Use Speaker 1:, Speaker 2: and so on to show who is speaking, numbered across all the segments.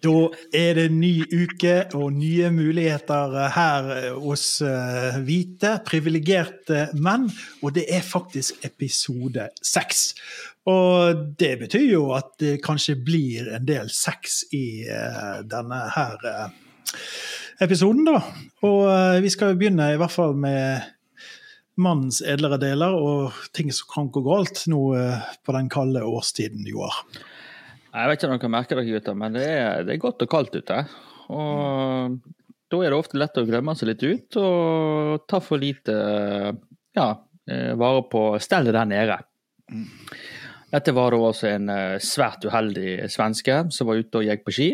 Speaker 1: Da er det ny uke og nye muligheter her hos eh, hvite, privilegerte menn. Og det er faktisk episode seks. Og det betyr jo at det kanskje blir en del sex i eh, denne her eh, episoden, da. Og vi skal jo begynne i hvert fall med mannens edlere deler og ting som kan gå galt nå på den kalde årstiden, Joar.
Speaker 2: Jeg vet ikke om dere merker dere, gutter, men det er, det er godt og kaldt ute. Og da er det ofte lett å glemme seg litt ut og ta for lite ja, eh, vare på stellet der nede. Dette var da også en eh, svært uheldig svenske som var ute og gikk på ski.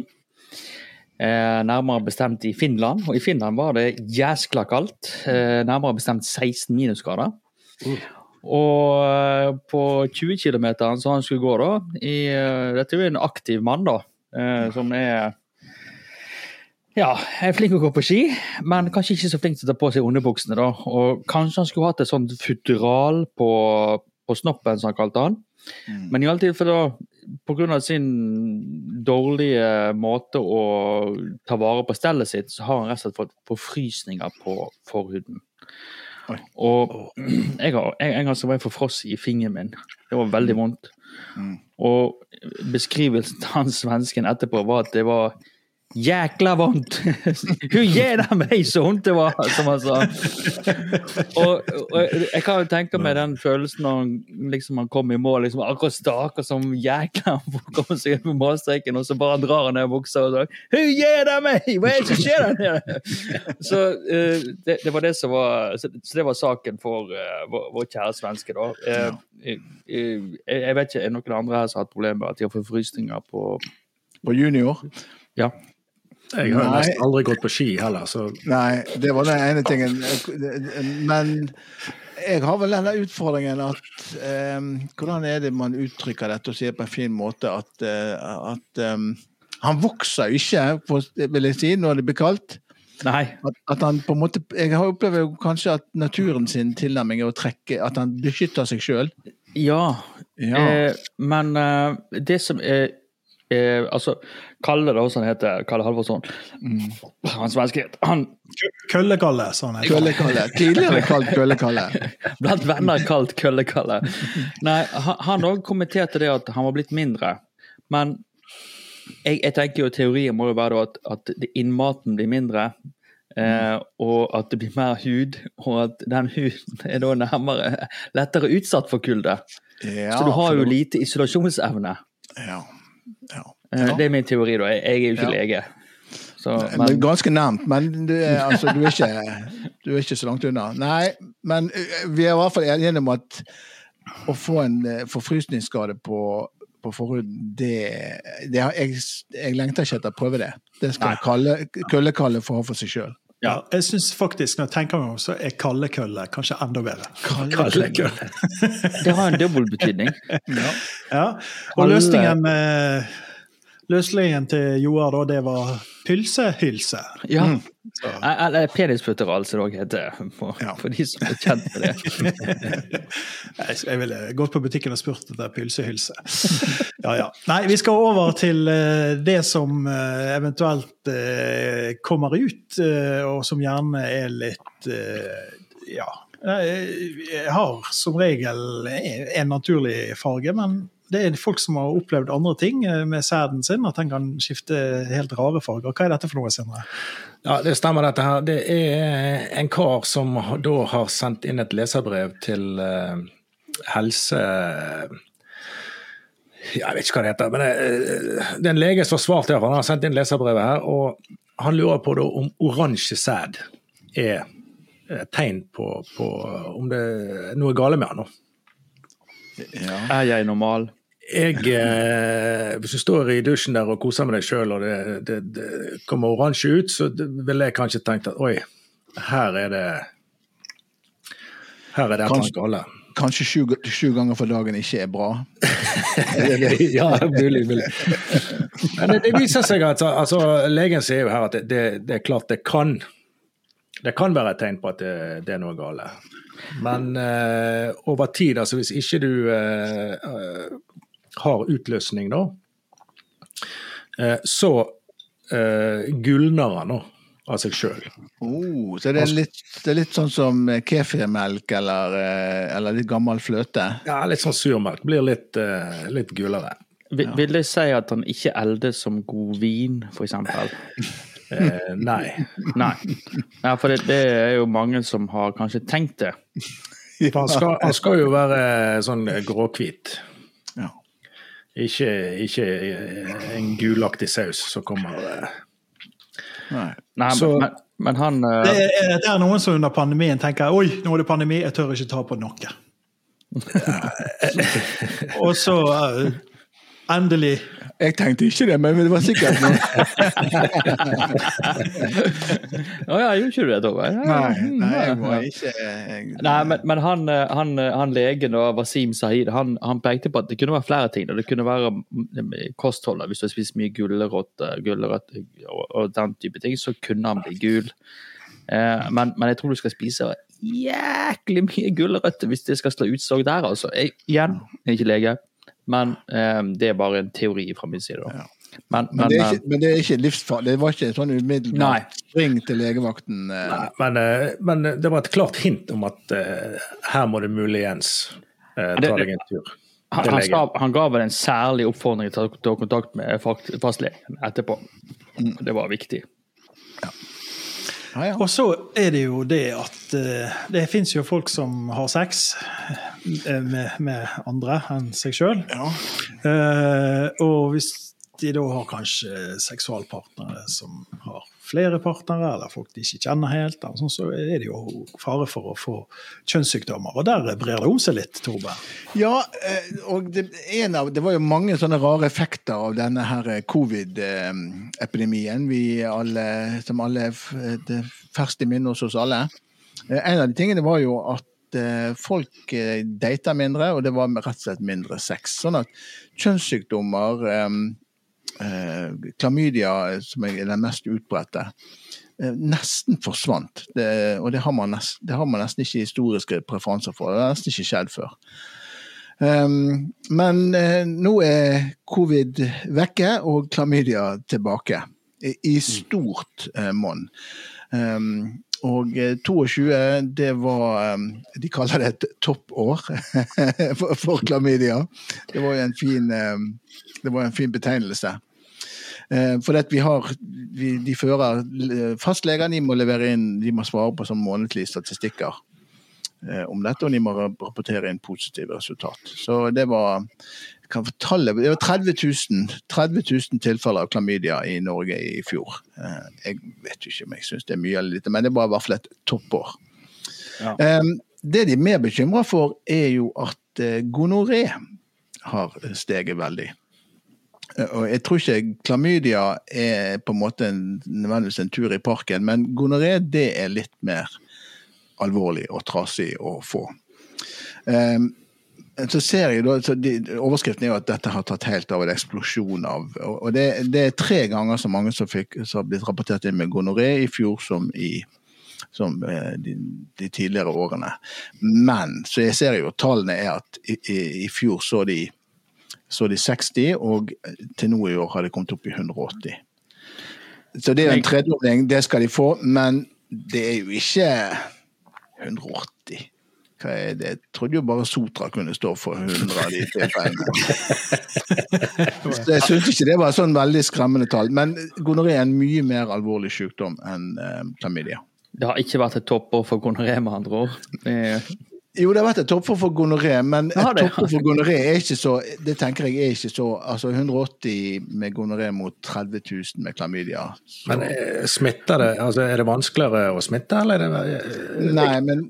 Speaker 2: Eh, nærmere bestemt i Finland, og i Finland var det jæskla kaldt. Eh, nærmere bestemt 16 minusgrader. Uh. Og eh, på 20 km som han skulle gå, da i, eh, Dette er jo en aktiv mann, da, eh, som er ja, er flink til å gå på ski, men kanskje ikke så flink til å ta på seg underbuksene. da, og Kanskje han skulle hatt et sånt futteral på, på snoppen, som han kalte han. Mm. Men i alle tilfeller, pga. sin dårlige måte å ta vare på stellet sitt, så har han rett og slett fått forfrysninger på forhuden. Og jeg har en gang så var jeg forfrosset i fingeren min. Det var veldig vondt. Mm. Og beskrivelsen til han svensken etterpå var at det var Jækla vondt! Hun gir meg så vondt det var, som han sa. Og, og, jeg kan jo tenke meg den følelsen når han, liksom, han kom i mål, liksom, akkurat staker som jækla han kommer seg på målstreken, og så bare drar han ned buksa og sier 'Hun gir meg! Hva er det som skjer der nede?' Så uh, det, det, var det som var Så, så det var saken for uh, vår, vår, kjære svenske, da. Uh, jeg vet ikke, er det noen andre her som har hatt problemer med at de har forfrysninger på
Speaker 3: På junior?
Speaker 2: Ja.
Speaker 1: Jeg har Nei. nesten aldri gått på ski heller, så
Speaker 3: Nei, det var den ene tingen. Men jeg har vel denne utfordringen at um, Hvordan er det man uttrykker dette og sier på en fin måte at, uh, at um, Han vokser ikke, vil jeg si, når det blir kaldt.
Speaker 2: Nei.
Speaker 3: At, at, han på en måte Jeg har opplevd kanskje at naturen sin tilnærming er å trekke At han beskytter seg sjøl.
Speaker 2: Ja, ja. Eh, men eh, det som er Eh, altså, Kalle, da, som han heter, Kalle Halvorsson mm. Han svenske han
Speaker 1: Kølle-Kalle, sa han.
Speaker 3: Kølle-Kalle. Tidligere kalt Kølle-Kalle.
Speaker 2: Blant venner kalt Kølle-Kalle. Nei, han òg kommenterte det at han var blitt mindre. Men jeg, jeg tenker jo teorien må jo være at, at innmaten blir mindre. Eh, og at det blir mer hud, og at den huden er da nærmere lettere utsatt for kulde. Ja, Så du har jo lite isolasjonsevne.
Speaker 3: Ja.
Speaker 2: Ja. Eh, det er min teori, da. Jeg er jo ikke lege.
Speaker 3: Så, men, ganske nærmt, men du er, altså, du, er ikke, du er, ikke, så langt unna. Nei, men eh, vi er i hvert fall enige om at å få en eh, forfrysningsskade på, på forhuden, det, det jeg, jeg, lengter ikke etter å prøve det. Det skal jeg kalle få ha for seg sjøl.
Speaker 1: Ja, jeg syns faktisk, når jeg tenker meg om, så er kallekølle kanskje enda bedre.
Speaker 2: Kallekølle. det har en dobbeltbetydning.
Speaker 1: ja. ja. Og løsningen, løsningen til Joar, da, det var pølsehylse.
Speaker 2: Ja. Mm. Eller penisputter, som det òg heter, for, ja. for, de som er kjent med det.
Speaker 1: jeg ville gått på butikken og spurt etter pølsehylse. Ja, ja. Nei, vi skal over til eh, det som eh, eventuelt eh, kommer ut, og som gjerne er litt Ja. Jeg har som regel en naturlig farge, men det er folk som har opplevd andre ting eh, med sæden sin, at den kan skifte helt rare farger. Hva er dette for noe, Sindre?
Speaker 4: Ja, Det stemmer, dette her. Det er en kar som da har sendt inn et leserbrev til uh, helse... Jeg vet ikke hva det heter, men det, eh, det er en lege som har svart. Han har sendt inn leserbrevet her, og han lurer på om oransje sæd er tegn på, på om det er noe gale med han nå.
Speaker 2: Ja. Er jeg normal?
Speaker 4: Jeg, eh, hvis du står i dusjen der og koser med deg sjøl og det, det, det, kommer oransje ut, så ville jeg kanskje tenkt at oi, her er det Her er det et gale.
Speaker 3: Kanskje sju, sju, ganger for dagen ikke er bra?
Speaker 4: ja, mulig. mulig. Men det, det, viser seg at altså, legen sier jo her at det, det, er klart det kan det kan være et tegn på at det, det er noe gale. Men eh, over tid, altså hvis ikke du uh, har utløsning, da, uh, så uh, gulner han nå av seg sjøl.
Speaker 3: Oh, så det er, litt, det er, litt, sånn som kefirmelk eller, eller, litt gammel fløte?
Speaker 4: Ja, litt sånn surmelk. Blir litt, uh, litt gulere.
Speaker 2: Vil, vil det si at han ikke eldes som god vin, f.eks.?
Speaker 4: eh, nei.
Speaker 2: nei. Ja, for det, det, er jo mange som har kanskje tenkt det.
Speaker 4: Han skal, han skal jo være sånn gråhvit. Ikke, ikke, en gulaktig saus som kommer eh.
Speaker 2: Nei. Nei så, men, men, han uh...
Speaker 1: det, er, det, er, noen som under pandemien tenker oi, nå er det pandemi, jeg tør ikke ta på noe. og så uh, Endelig.
Speaker 3: Jeg tenkte ikke det, men det var sikkert noe.
Speaker 2: Å ja, gjorde ikke du det, Tove?
Speaker 3: Nei, nei, jeg må ikke jeg...
Speaker 2: Nei, men, men han, han, han, legen og Wasim Sahid han, han, pekte på at det kunne være flere ting. Det kunne være kostholdet. Hvis du har spist mye gulrøtter og, og, den type ting, så kunne han bli gul. Eh, men, men, jeg tror du skal spise jæklig mye gulrøtter hvis det skal slå utslag der. altså. Jeg, igjen, jeg er ikke lege. Men eh, det er bare en teori fra min side. da. Ja.
Speaker 3: Men, men, men, det ikke, men, det er ikke, livsfarlig? Det var ikke sånn umiddelbart spring til legevakten? Eh.
Speaker 4: Nei, men, eh, men, det var et klart hint om at eh, her må det muligens eh, ta deg en tur.
Speaker 2: Han, han, skal, han, ga vel en særlig oppfordring til å ta kontakt med fastlegen etterpå. Mm. Det var viktig.
Speaker 1: Ja. Ja, ja. Og så er det jo det at uh, det fins jo folk som har sex uh, med, med, andre enn seg sjøl. Ja. Uh, og hvis de da har kanskje seksualpartnere som har flere partnere, eller folk de ikke kjenner helt, sånn, så er det jo fare for å få kjønnssykdommer. Og der brer det om seg litt, Torbe?
Speaker 3: Ja, eh, og det, av, det var jo mange sånne rare effekter av denne her covid-epidemien vi alle, som alle er ferskt i minne hos oss alle. Eh, en av de tingene var jo at eh, folk data mindre, og det var rett og slett mindre sex. Sånn at kjønnssykdommer klamydia, som er den mest utbredte, eh, nesten forsvant. Det, og det har, nest, det har, man nesten ikke historiske preferanser for. Det har nesten ikke skjedd før. Um, men eh, nå er covid vekke og klamydia tilbake. I, stort eh, monn. Um, og 22, eh, det var um, De kaller det et toppår for, for klamydia. Det var jo en fin, det var en fin betegnelse. For for vi har, vi, de fører Fastlegene må levere inn, de må svare på sånn månedlige statistikker eh, om dette, og de må rapportere inn positive resultat. Så det var kan fortelle, det var 30 000, 30 000 tilfeller av klamydia i Norge i fjor. Eh, jeg vet ikke om jeg syns det er mye eller lite, men det var i hvert fall et toppår. Ja. Det de er mer bekymra for, er jo at gonoré har steget veldig. Og jeg tror ikke klamydia er på en måte nødvendigvis en tur i parken, men gonoré det er litt mer alvorlig og trasig å få. Um, så ser jeg da, de, Overskriften er jo at dette har tatt helt av en eksplosjon av og det, det, er tre ganger så mange som, fikk, som har blitt rapportert inn med gonoré i fjor som i som eh, de, de, tidligere årene. Men så jeg ser jo tallene er at i, i, i fjor så de så de 60, og til nå i år har det kommet opp i 180. Så det er en tredobling, det skal de få, men det er jo ikke 180. Hva er det? Jeg trodde jo bare Sotra kunne stå for 100 av de tilfellene. jeg syntes ikke det var sånn veldig skremmende tall. Men gonoré er en mye mer alvorlig sykdom enn eh, klamydia.
Speaker 2: Det har ikke vært et toppår for gonoré, med andre ord.
Speaker 3: Jo, det har vært et toppår for gonoré, men et toppår for gonoré er ikke så Det tenker jeg er ikke så Altså 180 med gonoré mot 30 000 med klamydia.
Speaker 4: Så. Men eh, smitter det? Altså, er det vanskeligere å smitte, eller er det
Speaker 3: eh, Nei, men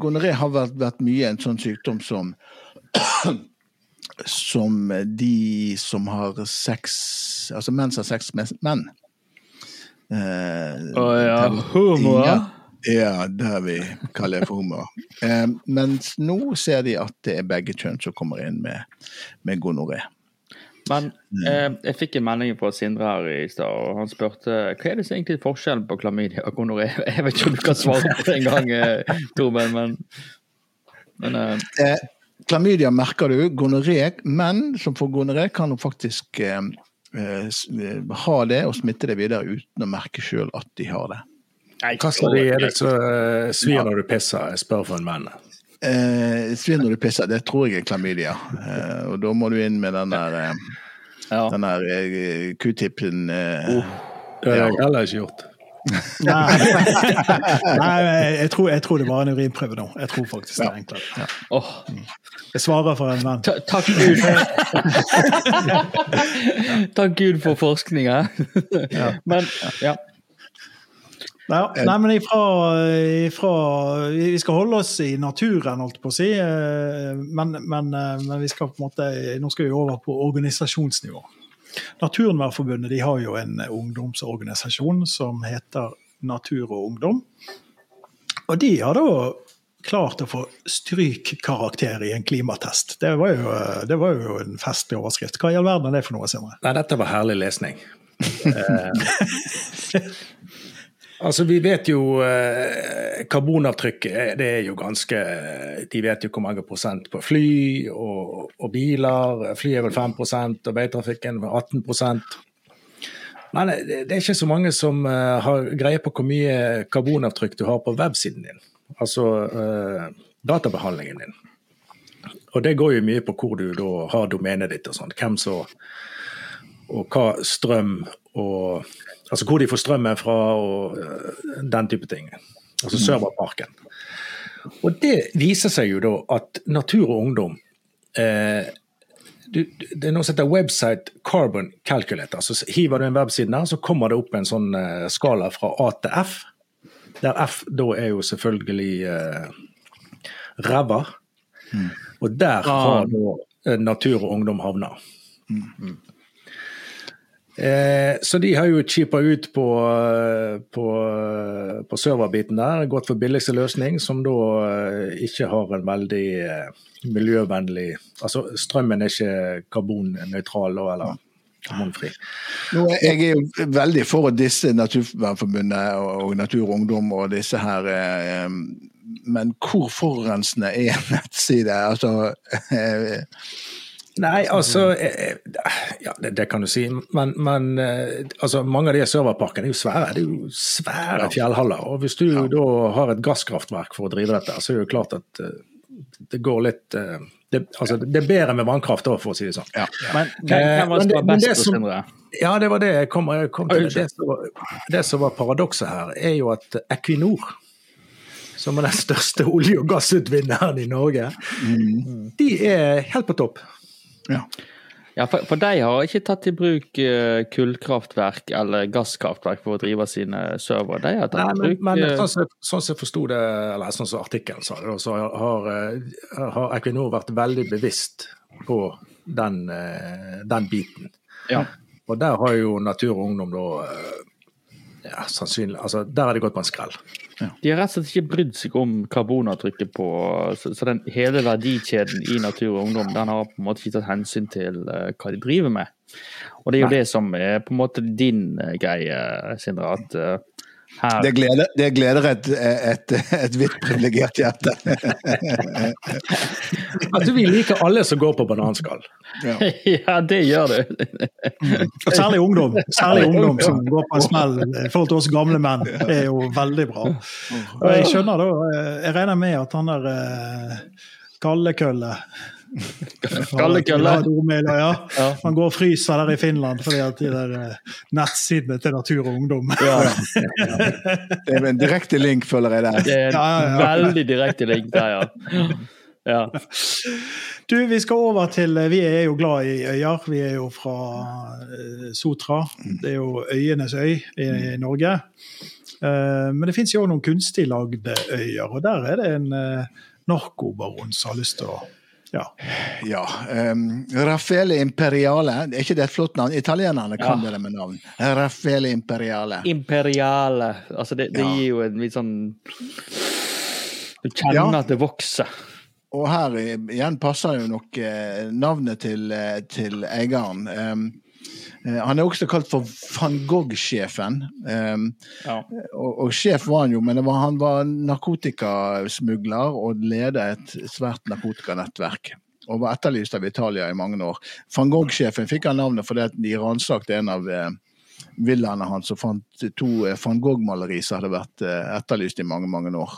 Speaker 3: gonoré har vært, vært mye en sånn sykdom som som de som har sex Altså menn som har sex med menn.
Speaker 2: Å uh, oh, ja, homo? Ja.
Speaker 3: Ja, det vi kaller for humor. Eh, mens nå ser de at det er begge kjønn som kommer inn med, med gonoré.
Speaker 2: Men eh, jeg fikk en melding fra Sindre her i stad, og han spurte hva er det som egentlig er forskjellen på klamydia og gonoré. Jeg vet ikke om du kan svare på det engang, eh, Torben, men, men
Speaker 3: eh. eh. Klamydia merker du, gonoré, men som for gonoré kan du faktisk eh, eh, ha det og smitte det videre uten å merke sjøl at de har det.
Speaker 4: Hva slags de er det som uh, svir når du pisser? Jeg spør for en mann.
Speaker 3: Eh, svir når du pisser, det tror jeg er klamydia. Eh, og da må du inn med den der, eh,
Speaker 2: Ja.
Speaker 3: den der eh, q-tipen. Eh,
Speaker 4: Det har jeg heller ikke gjort.
Speaker 1: Nei, Nei jeg, tror, jeg tror det var en urinprøve nå. Jeg tror faktisk det er enklere.
Speaker 2: Åh,
Speaker 1: Jeg svarer for en venn.
Speaker 2: ta- takk Gud. takk Gud for forskninga. ja. Men ja.
Speaker 1: Nei, nei, men ifra, ifra Vi skal holde oss i naturen, holdt på å si. eh, Men, men, eh, men vi skal på en måte, nå skal vi over på organisasjonsnivå. Naturvernforbundet de har jo en ungdomsorganisasjon som heter Natur og Ungdom. Og de har da klart å få strykkarakter i en klimatest. Det var jo, det var jo en festlig overskrift. Hva i all verden er det for noe, Sindre?
Speaker 4: Nei, dette var herlig lesning. Eh, altså, vi vet jo eh, Karbonavtrykket det er jo ganske De vet jo hvor mange prosent på fly og, og biler. Fly er vel 5 og veitrafikken er 18% Men eh, det er ikke så mange som eh, har greie på hvor mye karbonavtrykk du har på websiden din. Altså uh, databehandlingen din. Og det går jo mye på hvor du da har domenet ditt og sånn. Hvem så og hva strøm og Altså hvor de får strømmen fra og øh, den type ting. Altså serverparken. Og det viser seg jo da at Natur og Ungdom eh, du, Det er noe som heter Website Carbon Calculator. Så hiver du en webside der, så kommer det opp en sånn eh, skala fra A til F. Der F da er jo selvfølgelig eh, ræva. Og der har da eh, Natur og Ungdom havna. Eh, så de har jo cheapa ut på, på, på serverbiten der, gått for billigste løsning, som da eh, ikke har en veldig eh, miljøvennlig Altså strømmen er ikke karbonnøytral eller karbonfri.
Speaker 3: Nå, jeg er jo veldig for disse Naturvernforbundet og Natur og Ungdom og disse her, eh, men hvor forurensende er en nettside? Altså, eh,
Speaker 4: Nei, altså eh, Ja, det, det kan du si. Men, men eh, altså, mange av de serverparkene er jo svære. Det er jo svære fjellhaller. Og hvis du da har et gasskraftverk for å drive dette, så er det jo klart at eh, det går litt eh, det, altså, det er bedre med vannkraft, da, for å si det sånn.
Speaker 2: Men hvem var det som var best, Sindre?
Speaker 4: Ja, det var det jeg kom, jeg kom til. Det som, var, det som var paradokset her, er jo at Equinor, som er den største olje- og gassutvinneren i Norge, de er helt på topp.
Speaker 3: Ja.
Speaker 2: Ja, for, for de har ikke tatt i bruk eh, kullkraftverk eller gasskraftverk for å drive sine servere. De har tatt
Speaker 4: Nei,
Speaker 2: i
Speaker 4: men,
Speaker 2: bruk
Speaker 4: men
Speaker 2: eh,
Speaker 4: sånn som sånn jeg forsto det, eller sånn som artikkelen sa det, så har, eh, har Equinor vært veldig bevisst på den, den biten.
Speaker 2: ja.
Speaker 4: Og der har jo Natur og Ungdom da ja, sannsynlig, altså Der har de gått på en skrell.
Speaker 2: De har rett og slett ikke brydd seg om karbonavtrykket på Så, så den hele verdikjeden i Natur og Ungdom den har på en måte ikke tatt hensyn til uh, hva de driver med. Og det er jo det som er på en måte din uh, greie, Sindre. At eh, her
Speaker 3: Det gleder, det gleder et, et, et hvitt privilegert hjerte.
Speaker 4: At vi liker alle som går på bananskall.
Speaker 3: Ja.
Speaker 2: Ja, det gjør du.
Speaker 1: Og særlig ungdom. Særlig ungdom som går på en smell i forhold til oss gamle menn. Det er jo veldig bra. Og jeg skjønner da, eh, jeg regner med at han der eh, Kallekølle
Speaker 2: Kallekølle.
Speaker 1: Ja,
Speaker 2: Ja.
Speaker 1: Man går og fryser der i Finland fordi at de der eh, nettsidene til Natur og Ungdom
Speaker 2: Ja,
Speaker 3: Det er en direkte link, føler jeg der.
Speaker 2: det er en
Speaker 1: Ja, ja, ja.
Speaker 2: veldig direkte link der, ja. ja.
Speaker 1: Du, vi skal over til Vi er jo glad i øyer. Vi er jo fra eh, Sotra. Det er jo øyenes øy i, i Norge. Eh, men det fins jo også noen kunstig lagde øyer, og der er det en eh, narkobaron som har lyst til å ja.
Speaker 3: Ja. Um, Raffaele Imperiale, er ikke det et flott navn? Italienerne kan
Speaker 2: Ja.
Speaker 3: det med navn. Raffaele Imperiale.
Speaker 2: Imperiale. Altså, det, det
Speaker 3: Ja.
Speaker 2: gir jo en litt sånn Du kjenner at det vokser.
Speaker 3: Og her igjen passer jo nok eh, navnet til, eh, til eieren. Um, han er også kalt for van Gogh-sjefen. Um,
Speaker 2: Ja.
Speaker 3: og, og sjef var han jo, men det var, han var narkotikasmugler og ledet et svært narkotikanettverk. og var etterlyst av Italia i mange år. Van Gogh-sjefen fikk han navnet fordi de ransakte en av eh, villaene hans og fant to eh, van Gogh-maleri som hadde vært eh, etterlyst i mange, mange år.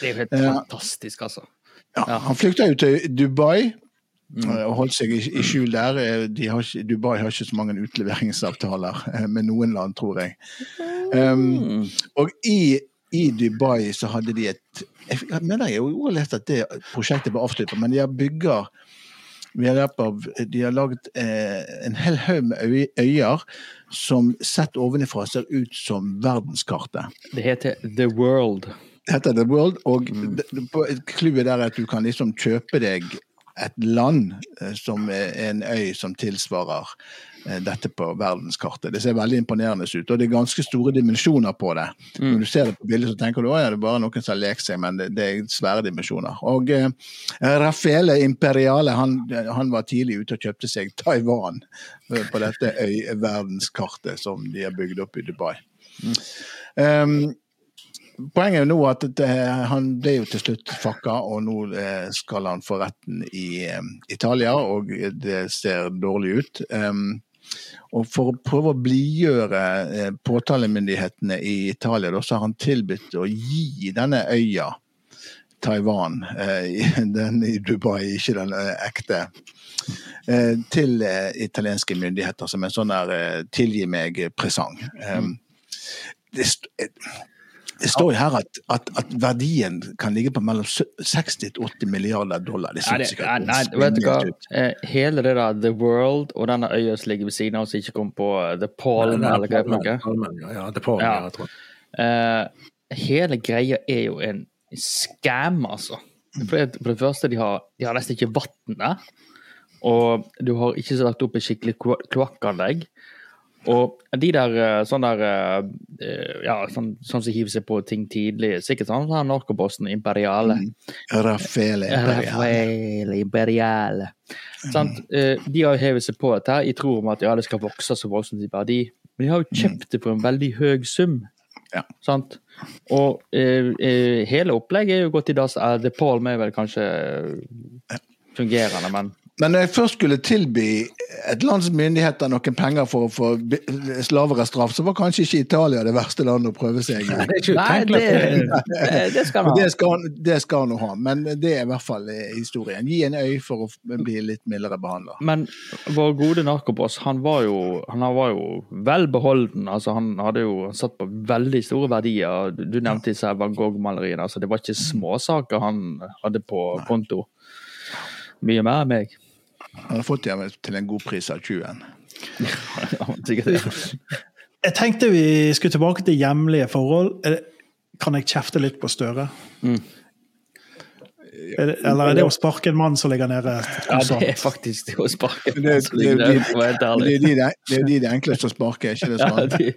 Speaker 2: Det er jo helt fantastisk, altså.
Speaker 3: Ja, han flykta jo til Dubai mm. og holdt seg i, skjul der. Har, Dubai har ikke så mange utleveringsavtaler med noen land, tror jeg. Um, og i, i, Dubai så hadde de et Jeg mener jeg har lest at det prosjektet var avsluttet, men de har bygger av, de har laget eh, en hel haug med øyer som sett ovenifra ser ut som verdenskartet.
Speaker 2: Det heter The World.
Speaker 3: Det heter The World, og mm. clouet der er at du kan liksom kjøpe deg et land eh, som er en øy som tilsvarer eh, dette på verdenskartet. Det ser veldig imponerende ut, og det er ganske store dimensjoner på det. Mm. Når du ser det på bildet, så tenker du at ja, det er bare noen som har lekt seg, men det, det, er svære dimensjoner. Og eh, Raffaele Imperiale han, han, var tidlig ute og kjøpte seg Taiwan eh, på dette øyverdenskartet som de har bygd opp i Dubai. Mm. Um, poenget er jo nå at det, han ble jo til slutt fakka, og nå eh, skal han få retten i eh, Italia, og det ser dårlig ut. Um, og For å prøve å blidgjøre eh, påtalemyndighetene i Italia, så har han tilbudt å gi denne øya, Taiwan, den i Dubai, ikke den ekte, til italienske myndigheter som en sånn der tilgi meg-presang. Um, det, det står jo her at, at, at, verdien kan ligge på mellom 60 til 80 milliarder dollar. Det
Speaker 2: synes ikke er nei, vet du hva? Eh, hele det der The World og denne øya som ligger ved siden av oss, ikke kom på uh, The Palm
Speaker 4: eller hva det er. Ja, The Palm, ja. jeg tror.
Speaker 2: Uh, hele greia er jo en scam, altså. For det, for det første, de har, de har nesten ikke vann der. Og du har ikke lagt opp et skikkelig kloakkanlegg. Og de der eh, sånn der eh, Ja, sånn, sånn som hiver seg på ting tidlig. Sikkert sånn som narkobossen Imperiale. Mm.
Speaker 3: Raffaele Imperiale.
Speaker 2: Raffaele Imperiale. Mm. Sånn, de har hevet seg på dette i tro om at ja, det skal vokse så voldsomt i verdi. Men de har jo mm. kjøpt det for en veldig høy sum.
Speaker 3: Ja.
Speaker 2: Sant? Og eh, hele opplegget er jo gått i dass. The Palm er vel kanskje fungerende, men
Speaker 3: men når jeg først skulle tilby et lands myndigheter noen penger for å få slavere straff, så var kanskje ikke Italia det verste landet å prøve seg i.
Speaker 2: Nei, det, det, skal han ha.
Speaker 3: Det skal, det skal han ha, men det er i hvert fall historien. Gi en øy for å bli litt mildere behandla.
Speaker 2: Men vår gode narkoboss, han var jo, han var jo vel beholden. Altså, han hadde jo satt på veldig store verdier. Du nevnte disse Van Gogh-maleriene. Altså, det var ikke småsaker han hadde på konto. Mye mer enn meg.
Speaker 3: Han har fått dem til en god pris av 20
Speaker 1: Jeg tenkte vi skulle tilbake til hjemlige forhold. Kan jeg kjefte litt på Støre? Mm. Eller er det å sparke en mann som ligger nede?
Speaker 2: Ja, det er faktisk det å sparke
Speaker 3: en mann som ligger nede. Det er de det, er de enkleste å sparke, ikke det sånn? Ja,
Speaker 2: de,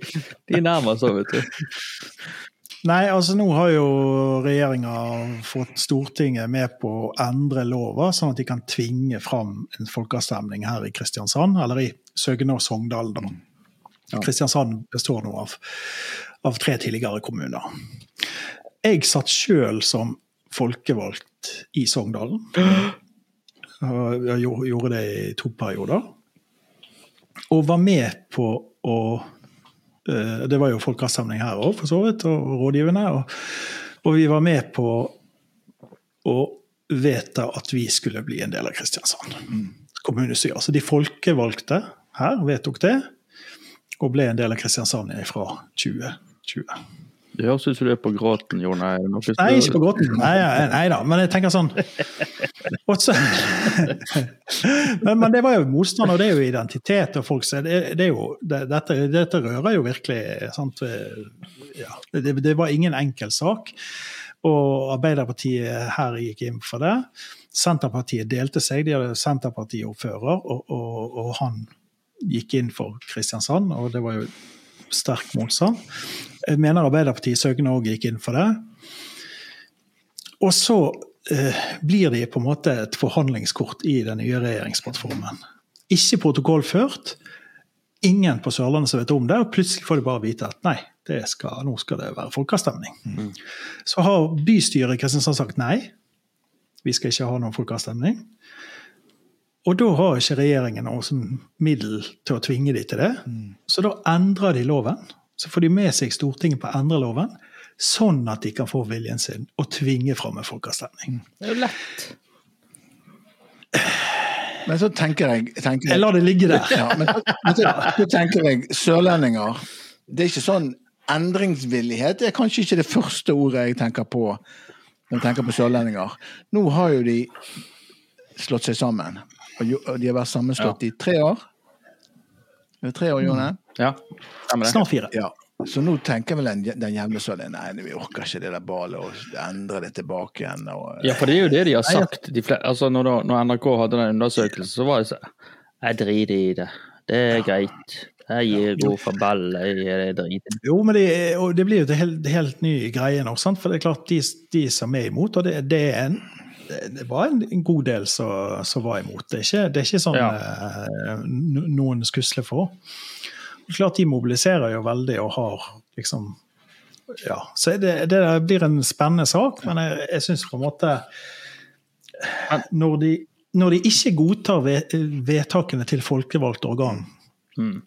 Speaker 2: de nærmer seg, vet du.
Speaker 1: Nei, altså nå har jo regjeringa fått Stortinget med på å endre lova, sånn at de kan tvinge fram en folkeavstemning her i Kristiansand, eller i Søgne og Sogndal. da. Ja. Kristiansand består nå av, av, tre tidligere kommuner. Jeg satt sjøl som folkevalgt i Sogndalen. Jeg gjorde det i to perioder. Og var med på å det var jo folkeavstemning her òg, for så vidt, og rådgivende. Og, og, vi var med på å vedta at vi skulle bli en del av Kristiansand mm. kommunestyre. Så de folkevalgte her vedtok det, og ble en del av Kristiansand fra 2020.
Speaker 2: Det høres ut som du er på gråten, Jon.
Speaker 1: Nei, ikke på gråten. Nei, nei, nei, da, men jeg tenker sånn men, men, det var jo motstand, og det er jo identitet og folk det, det jo, det, dette, dette, rører jo virkelig sant? Ja, det, det, var ingen enkel sak. Og Arbeiderpartiet her gikk inn for det. Senterpartiet delte seg. De hadde Senterpartiordfører, og, og, og han gikk inn for Kristiansand, og det var jo sterk motstand. Jeg mener Arbeiderpartiet Søgne òg gikk inn for det. Og så eh, blir de på en måte et forhandlingskort i den nye regjeringsplattformen. Ikke protokollført. Ingen på Sørlandet som vet om det, og plutselig får de bare vite at nei, skal, nå skal det være folkeavstemning. Mm. Så har bystyret i Kristiansand sagt nei, vi skal ikke ha noen folkeavstemning. Og da har ikke regjeringen noe middel til å tvinge de til det.
Speaker 3: Mm.
Speaker 1: Så da endrer de loven. Så får de med seg Stortinget på å endre loven, sånn at de kan få viljen sin og tvinge fram en folkeavstemning.
Speaker 2: Det er jo lett.
Speaker 3: Men så tenker jeg, tenker
Speaker 1: Jeg lar det ligge der.
Speaker 3: Ja, men, men så, så tenker jeg sørlendinger Det er ikke sånn endringsvillighet. Det er kanskje ikke det første ordet jeg tenker på når jeg tenker på sørlendinger. Nå har jo de slått seg sammen. Og de har vært sammenslått i tre år. Det tre år, Jone?
Speaker 2: Ja.
Speaker 1: Snart fire.
Speaker 3: Ja. Så nå tenker vel den, den jevne sønnen nei, vi orker ikke det der ballet og endre det tilbake igjen. Og,
Speaker 2: Ja, for det er jo det de har sagt. De fle- altså, når, da- når NRK hadde den undersøkelsen, så var det sånn Jeg driter i det. Det er greit. Jeg gir god for ball. Jeg driter.
Speaker 1: Jo, men det, og det blir jo en helt, helt ny greie nå. Sant? For det er klart, de, de som er imot, og det, det er en det var en, en god del som, var imot. Det er ikke, det er ikke sånn
Speaker 2: Ja.
Speaker 1: eh, noen skusler for. Det klart De mobiliserer jo veldig og har liksom Ja. Så det, det blir en spennende sak, men jeg, jeg syns på en måte når de, når de ikke godtar ve- vedtakene til folkevalgte organ,
Speaker 2: Mm.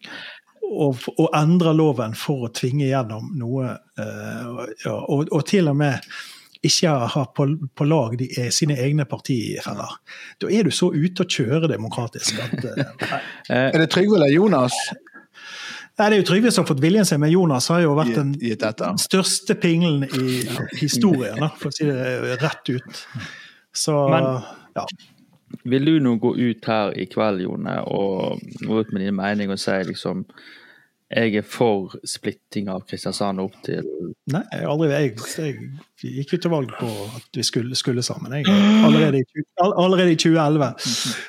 Speaker 1: og, og endrer loven for å tvinge gjennom noe, Uh, ja, og, og til og med ikke har på, på lag de, eh, sine egne partifeller. Da er du så ute å kjøre demokratisk at eh.
Speaker 3: Er det Trygve eller Jonas
Speaker 1: Nei, Det er jo Trygve som har fått viljen sin, men Jonas har jo vært den
Speaker 3: gitt gitt
Speaker 1: største pingelen i historien, da, for å si det rett ut. Så
Speaker 2: Men-
Speaker 1: ja.
Speaker 2: Vil du nå gå ut her i kveld, Jone, og gå ut med din mening og si liksom jeg er for splitting av Kristiansand opp til
Speaker 1: Nei, jeg, har aldri, jeg, jeg gikk jo til valg på at vi skulle, skulle sammen. Jeg, allerede, i, all- allerede i 2011.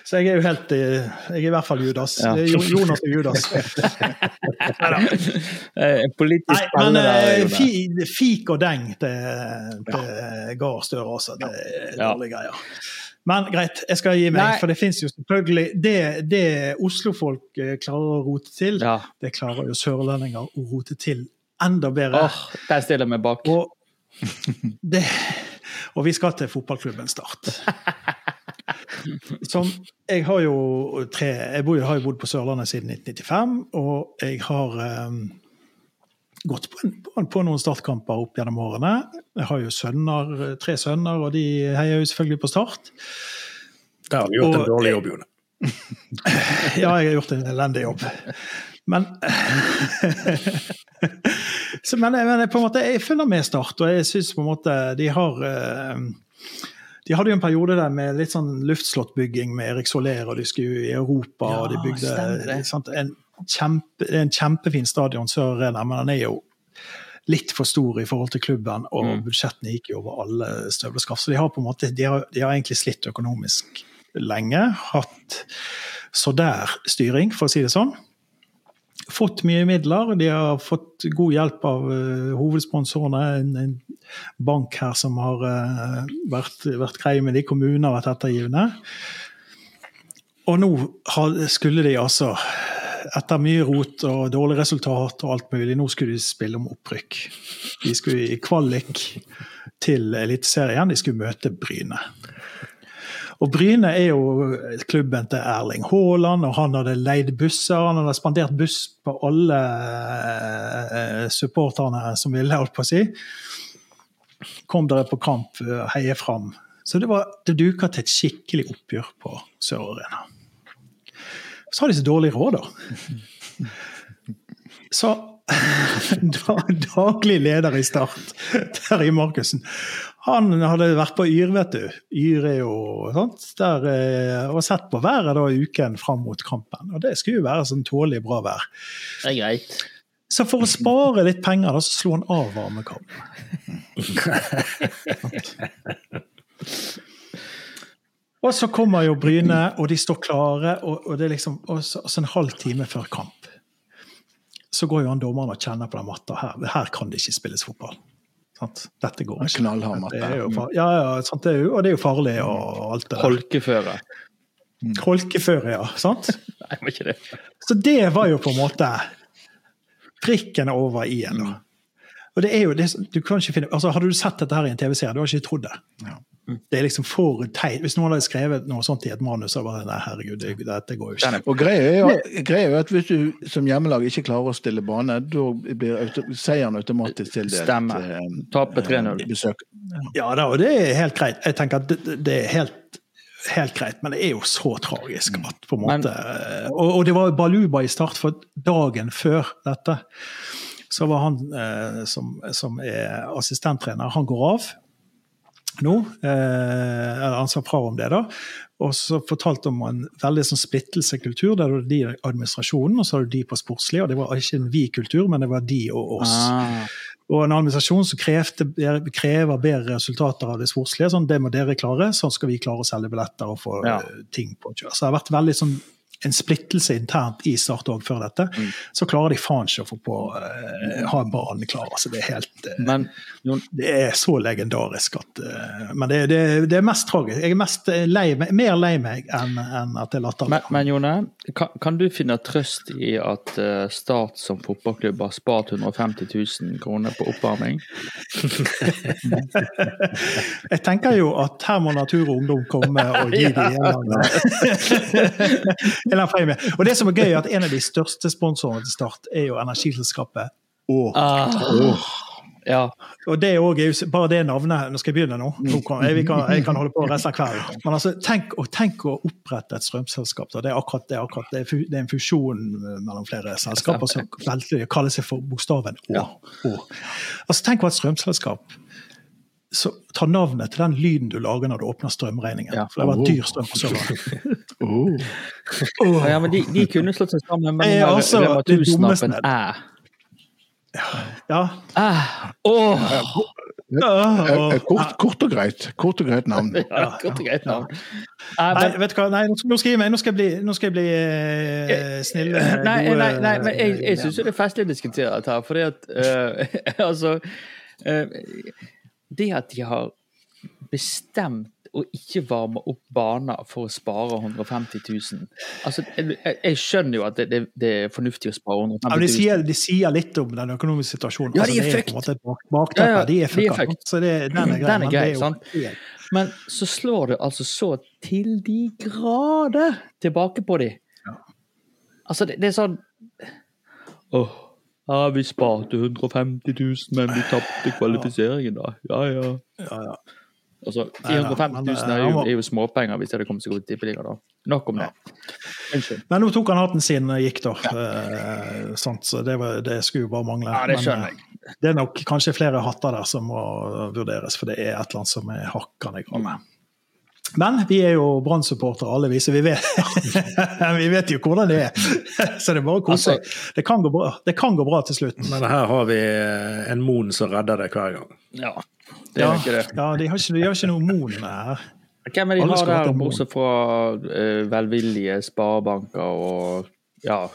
Speaker 1: Så jeg er jo helt eh, Jeg er i hvert fall Judas.
Speaker 2: Ja.
Speaker 1: Jonas og Judas.
Speaker 2: Eh, Politisk
Speaker 1: Nei, men
Speaker 2: der,
Speaker 1: eh, fi, fik og deng til, til Gahr Støre også. Det er
Speaker 2: Ja.
Speaker 1: dårlige greier. Men greit, jeg skal gi meg.
Speaker 2: Nei.
Speaker 1: For det fins jo selvfølgelig Det, det Oslo-folk klarer å rote til,
Speaker 2: Ja.
Speaker 1: det klarer jo sørlendinger å rote til enda bedre.
Speaker 2: Åh, der stiller jeg meg bak.
Speaker 1: Og, det, og vi skal til fotballklubben Start. Som Jeg har jo tre Jeg bor, har jo bodd på Sørlandet siden 1995, og jeg har um, gått på, en, på, noen startkamper opp gjennom årene. Jeg har jo sønner, tre sønner, og de heier jo selvfølgelig på Start.
Speaker 4: Der har du gjort en dårlig jobb, Jone.
Speaker 1: Ja, jeg har gjort en elendig jobb. Men så, men, men jeg, måte, jeg følger med Start, og jeg syns på en måte de har eh, De hadde jo en periode der med litt sånn luftslåttbygging med Erik Soler, og de skulle i Europa,
Speaker 2: Ja,
Speaker 1: og de bygde sant, en, kjempe, en kjempefin stadion, Sør Arena, men den er jo litt for stor i forhold til klubben, og
Speaker 2: Mm.
Speaker 1: budsjettene gikk jo over alle støvleskaft. Så de har på en måte, de har, de har egentlig slitt økonomisk lenge. Hatt så der styring, for å si det sånn. Fått mye midler. De har fått god hjelp av uh, hovedsponsorene. En, en bank her som har uh, vært, vært grei med de. kommunene har vært ettergivende. Og nå har, skulle de altså, etter mye rot og dårlig resultat og alt mulig, nå skulle de spille om opprykk. De skulle i kvalik til Eliteserien. De skulle møte Bryne. Og Bryne er jo klubben til Erling Haaland, og han hadde leid busser. Han hadde spandert buss på alle eh, supporterne som ville, holdt på å si. Kom dere på kamp, eh, heie fram. Så det, var, det duka til et skikkelig oppgjør på Sør Arena. Så har de så dårlig råd, da. Så daglig leder i Start, Terje Markussen, han hadde vært på Yr, vet du. Yr er jo sånt. Der, eh, og sett på været da uken fram mot kampen. Og det skulle jo være sånn tålelig bra vær.
Speaker 2: Det er greit.
Speaker 1: Så for å spare litt penger, da, så slo han av varmekampen. og så kommer jo Bryne, og de står klare, og, og det er liksom og så, så en halv time før kamp. Så går jo han dommeren og kjenner på den matta. Her, her kan det ikke spilles fotball. Sant? Dette går ikke.
Speaker 3: Knallhard matte.
Speaker 1: Det er jo, ja, ja, sant? Det er jo, og det er jo farlig og alt det der.
Speaker 2: Holkeføre.
Speaker 1: Holkeføre, ja. Sant?
Speaker 2: Nei, men ikke det.
Speaker 1: Så det var jo på en måte prikken over i-en. Og det er jo, det, du kan ikke finne, altså Hadde du sett dette her i en TV-serie, du har ikke trodd det. Det er liksom for teit. Hvis noen hadde skrevet noe sånt i et manus, så bare nei, herregud, det, dette går jo ikke.
Speaker 3: Og greia er, jo, greia er at hvis du som hjemmelag ikke klarer å stille bane, da blir auto, seieren automatisk tildelt.
Speaker 2: Stemmer.
Speaker 3: eh,
Speaker 2: Taper 3-0.
Speaker 3: eh, besøk.
Speaker 1: Ja da, og det er helt greit. Jeg tenker at det, det er helt, helt greit, men det er jo så tragisk at på en
Speaker 2: Men-
Speaker 1: og, og det var Baluba i start, for dagen før dette så var han eh, som, som er assistenttrener, han går av nå. Eh, eller han sa fra om det, da. Og så fortalte om en veldig sånn splittelse kultur, Der var de i administrasjonen, og så var det de på sportslig. Og det var ikke en vi-kultur, men det var de og oss.
Speaker 2: Ah,
Speaker 1: Og en administrasjon som krever bedre resultater av det sportslige. Sånn, det må dere klare, sånn skal vi klare å selge billetter og få
Speaker 2: Ja.
Speaker 1: ting på kjør. Så det har vært veldig sånn en splittelse internt i Start òg før dette.
Speaker 2: Mm.
Speaker 1: Så klarer de faen ikke å få på uh, ha en bane klar. Altså, det er helt uh,
Speaker 2: men Jon,
Speaker 1: det er så legendarisk at uh, Men det, det, det er mest tragisk. Jeg er mest lei mer lei meg enn enn at det er latterlig.
Speaker 2: men, men Jone, kan, kan du finne trøst i at Start som fotballklubb har spart 150 000 kroner på oppvarming?
Speaker 1: Jeg tenker jo at her må Natur og Ungdom komme og gi dem en eller annen- en eller annen premie. Og det som er gøy, er at en av de største sponsorene til Start er jo energiselskapet Å.
Speaker 2: Oh. ja.
Speaker 1: Og det er også, bare det navnet Nå skal jeg begynne nå. nå kan, jeg, kan, jeg kan holde på resten av kvelden. Men altså, tenk, tenk å opprette et strømselskap. Da. Det er akkurat det. er akkurat, det, er, det er en fusjon mellom flere selskaper som kaller seg for bokstaven Å.
Speaker 2: Ja.
Speaker 1: Altså, tenk å ha et strømselskap så ta navnet til den lyden du lager når du åpner strømregningen.
Speaker 2: Ja.
Speaker 1: For det var dyr strøm på Sørlandet.
Speaker 3: Oh.
Speaker 2: ja, men de, de kunne slått seg sammen, men
Speaker 1: jeg,
Speaker 2: den
Speaker 1: altså,
Speaker 2: Rema
Speaker 1: det
Speaker 2: 1000-knappen
Speaker 1: dummeste-
Speaker 2: er
Speaker 1: Ja.
Speaker 2: Ah, åh!
Speaker 3: Eh, eh, Kort, kort og greit. Kort og greit navn.
Speaker 2: Ja, kort og greit navn. Ja.
Speaker 1: Nei, vet du hva? Nei, nå skal jeg, meg- nå skal jeg bli, nå skal jeg bli eh, snill. eh,
Speaker 2: nei,
Speaker 1: gode-
Speaker 2: nei, nei, men jeg, jeg syns det er festlig å diskutere dette her, fordi at uh, Altså uh, Det at de har bestemt å ikke varme opp baner for å spare 150 000 Altså, jeg, jeg- skjønner jo at det, det, det er fornuftig å spare
Speaker 1: Ja, men
Speaker 2: 150
Speaker 1: de
Speaker 2: 000.
Speaker 1: sier, de sier litt om den økonomiske situasjonen.
Speaker 2: Ja, de er
Speaker 1: det
Speaker 2: fucked.
Speaker 1: på en måte et bak- bakteppe.
Speaker 2: Ja, ja,
Speaker 1: de er
Speaker 2: er fucked.
Speaker 1: Så det, den er grei.
Speaker 2: Den er
Speaker 1: men
Speaker 2: grei,
Speaker 1: det jo
Speaker 2: sant? Men så slår det altså så til de grader tilbake på de. Altså, det, det er sånn Åh, ja, vi sparte 150 000, men vi tapte kvalifiseringen, da. Ja, ja.
Speaker 1: Ja, ja.
Speaker 2: Altså,
Speaker 1: Nei, nei,
Speaker 2: 450 000 er
Speaker 1: eh,
Speaker 2: jo, er jo småpenger hvis det hadde kommet seg ut i tippeligaen. Nok om det. Unnskyld.
Speaker 1: Men nå tok han hatten sin og gikk, da. Eh, sant? Så det, var, det skulle jo bare mangle.
Speaker 2: Ja, det skjønner jeg.
Speaker 1: Men, Det er nok kanskje flere hatter der som må vurderes, for det er et eller annet som er hakkende galt. Men vi er jo Brann-supportere alle, vi, så vi vet, vi vet jo hvordan det er. Så det er bare å kose seg.
Speaker 2: Altså-
Speaker 1: Det, kan gå bra. det kan gå bra til slutt.
Speaker 4: Men her har vi eh, en Moen som redder det hver gang.
Speaker 2: Ja, det
Speaker 1: Ja,
Speaker 2: ikke det.
Speaker 1: ja de, har ikke, de har ikke noe Moen her.
Speaker 2: Hvem er de har der, bortsett fra uh, velvillige sparebanker og ja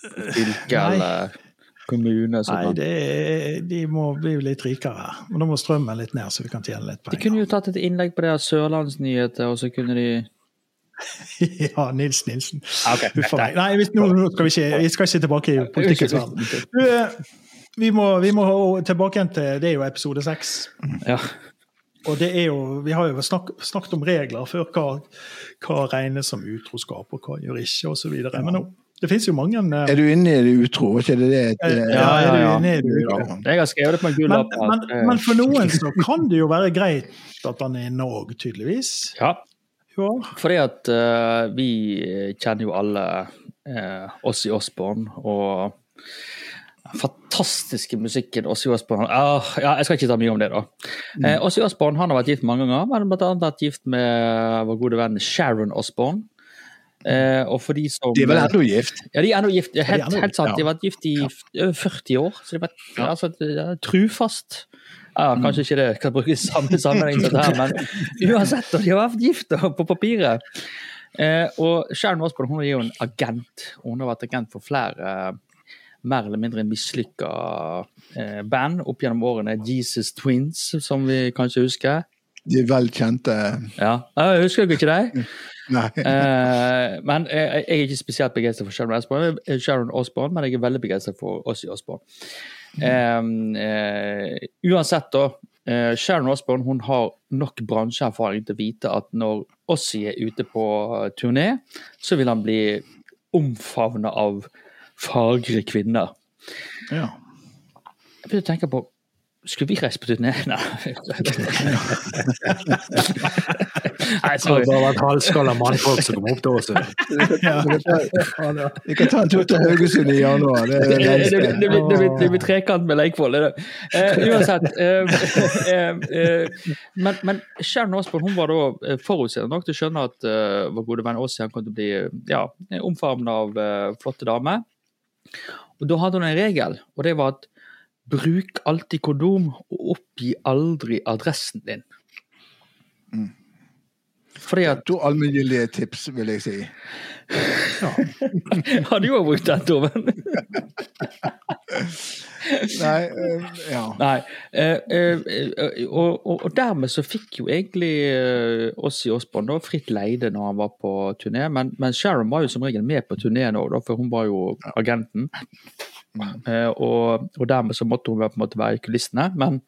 Speaker 2: fylke eller kommune?
Speaker 1: Nei,
Speaker 2: Sånn.
Speaker 1: det er, de må bli litt rikere. Men da må strømmen litt ned, så vi kan tjene litt
Speaker 2: De kunne jo tatt et innlegg på det av Sørlandsnyheter, og så kunne de
Speaker 1: ja, Nils Nilsen.
Speaker 2: Ok,
Speaker 1: Huff a meg. Nei, vi, nå, nå skal vi ikke, vi skal ikke tilbake i politikkens verden. Eh, Vi må, vi må tilbake igjen til Det er jo episode seks.
Speaker 2: Ja.
Speaker 1: Og det er jo, vi har jo snak, snakket om regler før, hva, hva regnes som utroskap, og hva gjør ikke, osv. Men nå, det finnes jo mange uh...
Speaker 3: Er du inne i det utro? Ikke det det?
Speaker 1: Ja,
Speaker 3: eh,
Speaker 2: ja,
Speaker 1: er du
Speaker 2: ja.
Speaker 1: i det?
Speaker 3: ja.
Speaker 2: Jeg har skrevet det på en gul lapp.
Speaker 1: men,
Speaker 2: eh,
Speaker 1: men for noen så kan det jo være greit at han er i Norge, tydeligvis.
Speaker 2: Ja,
Speaker 1: Ja.
Speaker 2: fordi at uh, vi kjenner jo alle uh, Ossi Osborn og den fantastiske musikken Ossi Osborn ah, ja, Jeg skal ikke ta mye om det, da.
Speaker 1: Mm.
Speaker 2: Eh, Ossi Osborn han har vært gift mange ganger, men annet vært gift med vår gode venn Sharon Osborn. Eh, og for de som
Speaker 3: De er vel ennå gift?
Speaker 2: Ja, de er ennå gift. Helt,
Speaker 1: ennå-
Speaker 2: helt sant. De har vært gift i over 40 år. Så de har vært altså, er trufast. Ja, kanskje ikke det kan brukes i samme sammenheng, det her, men uansett, de har vært gift på papiret. Eh, og Sharon Osborne hun er jo en agent. Hun har vært agent for flere eh, mer eller mindre mislykka eh, band opp gjennom årene. Jesus Twins, som vi kanskje husker.
Speaker 3: De velkjente vel kjente
Speaker 2: Ja, Jeg husker ikke
Speaker 3: deg.
Speaker 2: Eh, men jeg, jeg er ikke spesielt begeistra for Sharon Osbourne, eh, Sharon Osborne, men jeg er veldig begeistra for Ossie Osborne. Eh, eh, uansett, da, eh, Sharon Osborne hun har nok bransjeerfaring til å vite at når Ossie er ute på eh, turné, så vil han bli omfavna av fagre kvinner.
Speaker 3: Ja.
Speaker 2: Jeg begynte å tenke på skulle vi reist på turné? Nei. Nei,
Speaker 4: Det har vært halvskalla mannfolk som kom opp til oss.
Speaker 3: Vi kan ta en tur til Haugesund i januar. Det
Speaker 2: Det,
Speaker 3: det
Speaker 2: det, blir- det, blir- trekant med Leikvoll. det. Eh, uansett. Eh, eh, men, men Sharon Osborne hun var da forutseende nok til å skjønne at vår gode venn Ossie han kom til å bli ja, omfavnet av flotte damer. Og Da hadde hun en regel, og det var at bruk alltid kondom, og oppgi aldri adressen din.
Speaker 3: Mm.
Speaker 2: Fordi at
Speaker 3: To allmenngyldige tips, vil jeg si.
Speaker 2: Har du òg brukt den, Torven?
Speaker 3: Nei, øh, ja.
Speaker 2: Nei. Eh, eh, og, og, dermed så fikk jo egentlig oss i Osbourne da fritt leide når han var på turné, men, men Sharon var jo som regel med på turneen òg, for hun var jo agenten. Eh, og, og dermed så måtte hun på en måte være i kulissene. Men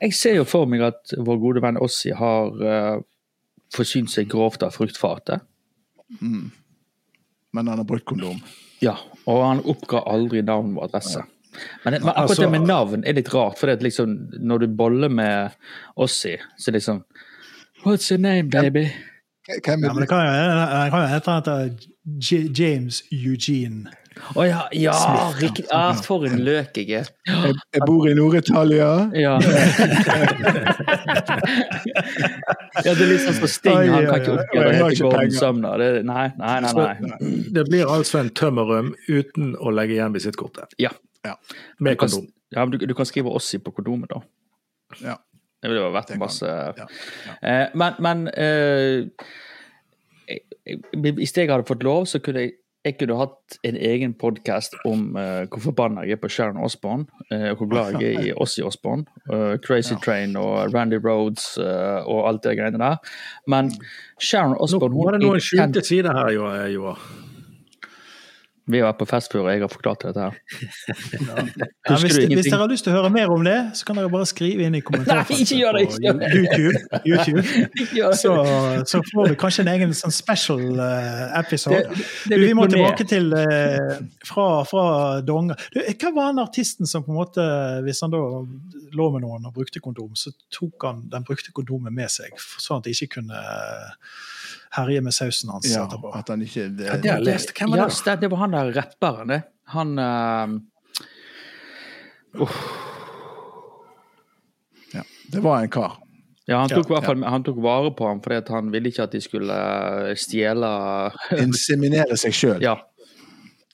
Speaker 2: jeg ser jo for meg at vår gode venn Ossie har uh, forsynt seg grovt av fruktfatet.
Speaker 3: Men han har brukt kondom.
Speaker 2: Ja, og han oppga aldri navn og adresse. Men, men akkurat
Speaker 4: Altså-
Speaker 2: det med navn er litt rart, for liksom, når du boller med Ossie, så er det liksom What's your name, baby?
Speaker 3: Hvem
Speaker 1: hvem
Speaker 3: er
Speaker 1: det kan jo det kan jo hete J James Eugene.
Speaker 2: Å oh, ja,
Speaker 1: ja.
Speaker 2: riktig. Ja, for en løk jeg er.
Speaker 3: jeg, jeg bor i Nord-Italia.
Speaker 2: Ja. ja, det er litt sånn som Sting, han kan ikke oppgi det heter Gordon. Sumner. Det, nei, nei, nei. nei.
Speaker 4: Det blir altså en tømmerrøm uten å legge igjen visittkortet.
Speaker 2: Ja.
Speaker 3: Ja.
Speaker 4: Med
Speaker 2: Du kan,
Speaker 4: kondom.
Speaker 2: ja, men du, du kan skrive Ossie på kondomet, da.
Speaker 3: Ja.
Speaker 2: Det ville vært masse
Speaker 3: ja,
Speaker 2: ja. Men, men eh, hvis jeg hadde fått lov, så kunne jeg, jeg kunne hatt en egen podkast om uh, hvor forbanna jeg er på Sharon Osborne, uh, og hvor glad jeg er i Ossie Osborne. Uh, Crazy Train og Randy Roads eh, og alt det greiene der. Men Sharon
Speaker 4: Nå var det noen skjulte sider her, Jo- eh, Joar.
Speaker 2: Vi har vært på fest før, og jeg har forklart dette her.
Speaker 1: Ja,
Speaker 2: Ja,
Speaker 1: hvis, hvis dere har lyst til å høre mer om det, så kan dere bare skrive inn i kommentarfeltet på. YouTube. YouTube. Så, så får vi kanskje en egen sånn special eh, episode.
Speaker 2: Det-
Speaker 1: vi må tilbake til eh, fra, fra Donga. Du, hva var han artisten som på en måte, hvis han da lå med noen og brukte kondom, så tok han den brukte kondomet med seg, sånn at de ikke kunne herje med sausen hans
Speaker 3: Ja,
Speaker 1: etterpå?
Speaker 3: at han ikke det,
Speaker 4: Ja, det har jeg lest. Hvem var
Speaker 2: Ja,
Speaker 4: det?
Speaker 2: det, det var han der rapperen, det. Han uh...
Speaker 3: ja, det var en kar.
Speaker 2: Ja, han tok, ja, hvert fall, han tok vare på ham fordi at han ville ikke at de skulle eh, stjele
Speaker 3: Inseminere seg sjøl.
Speaker 2: Ja,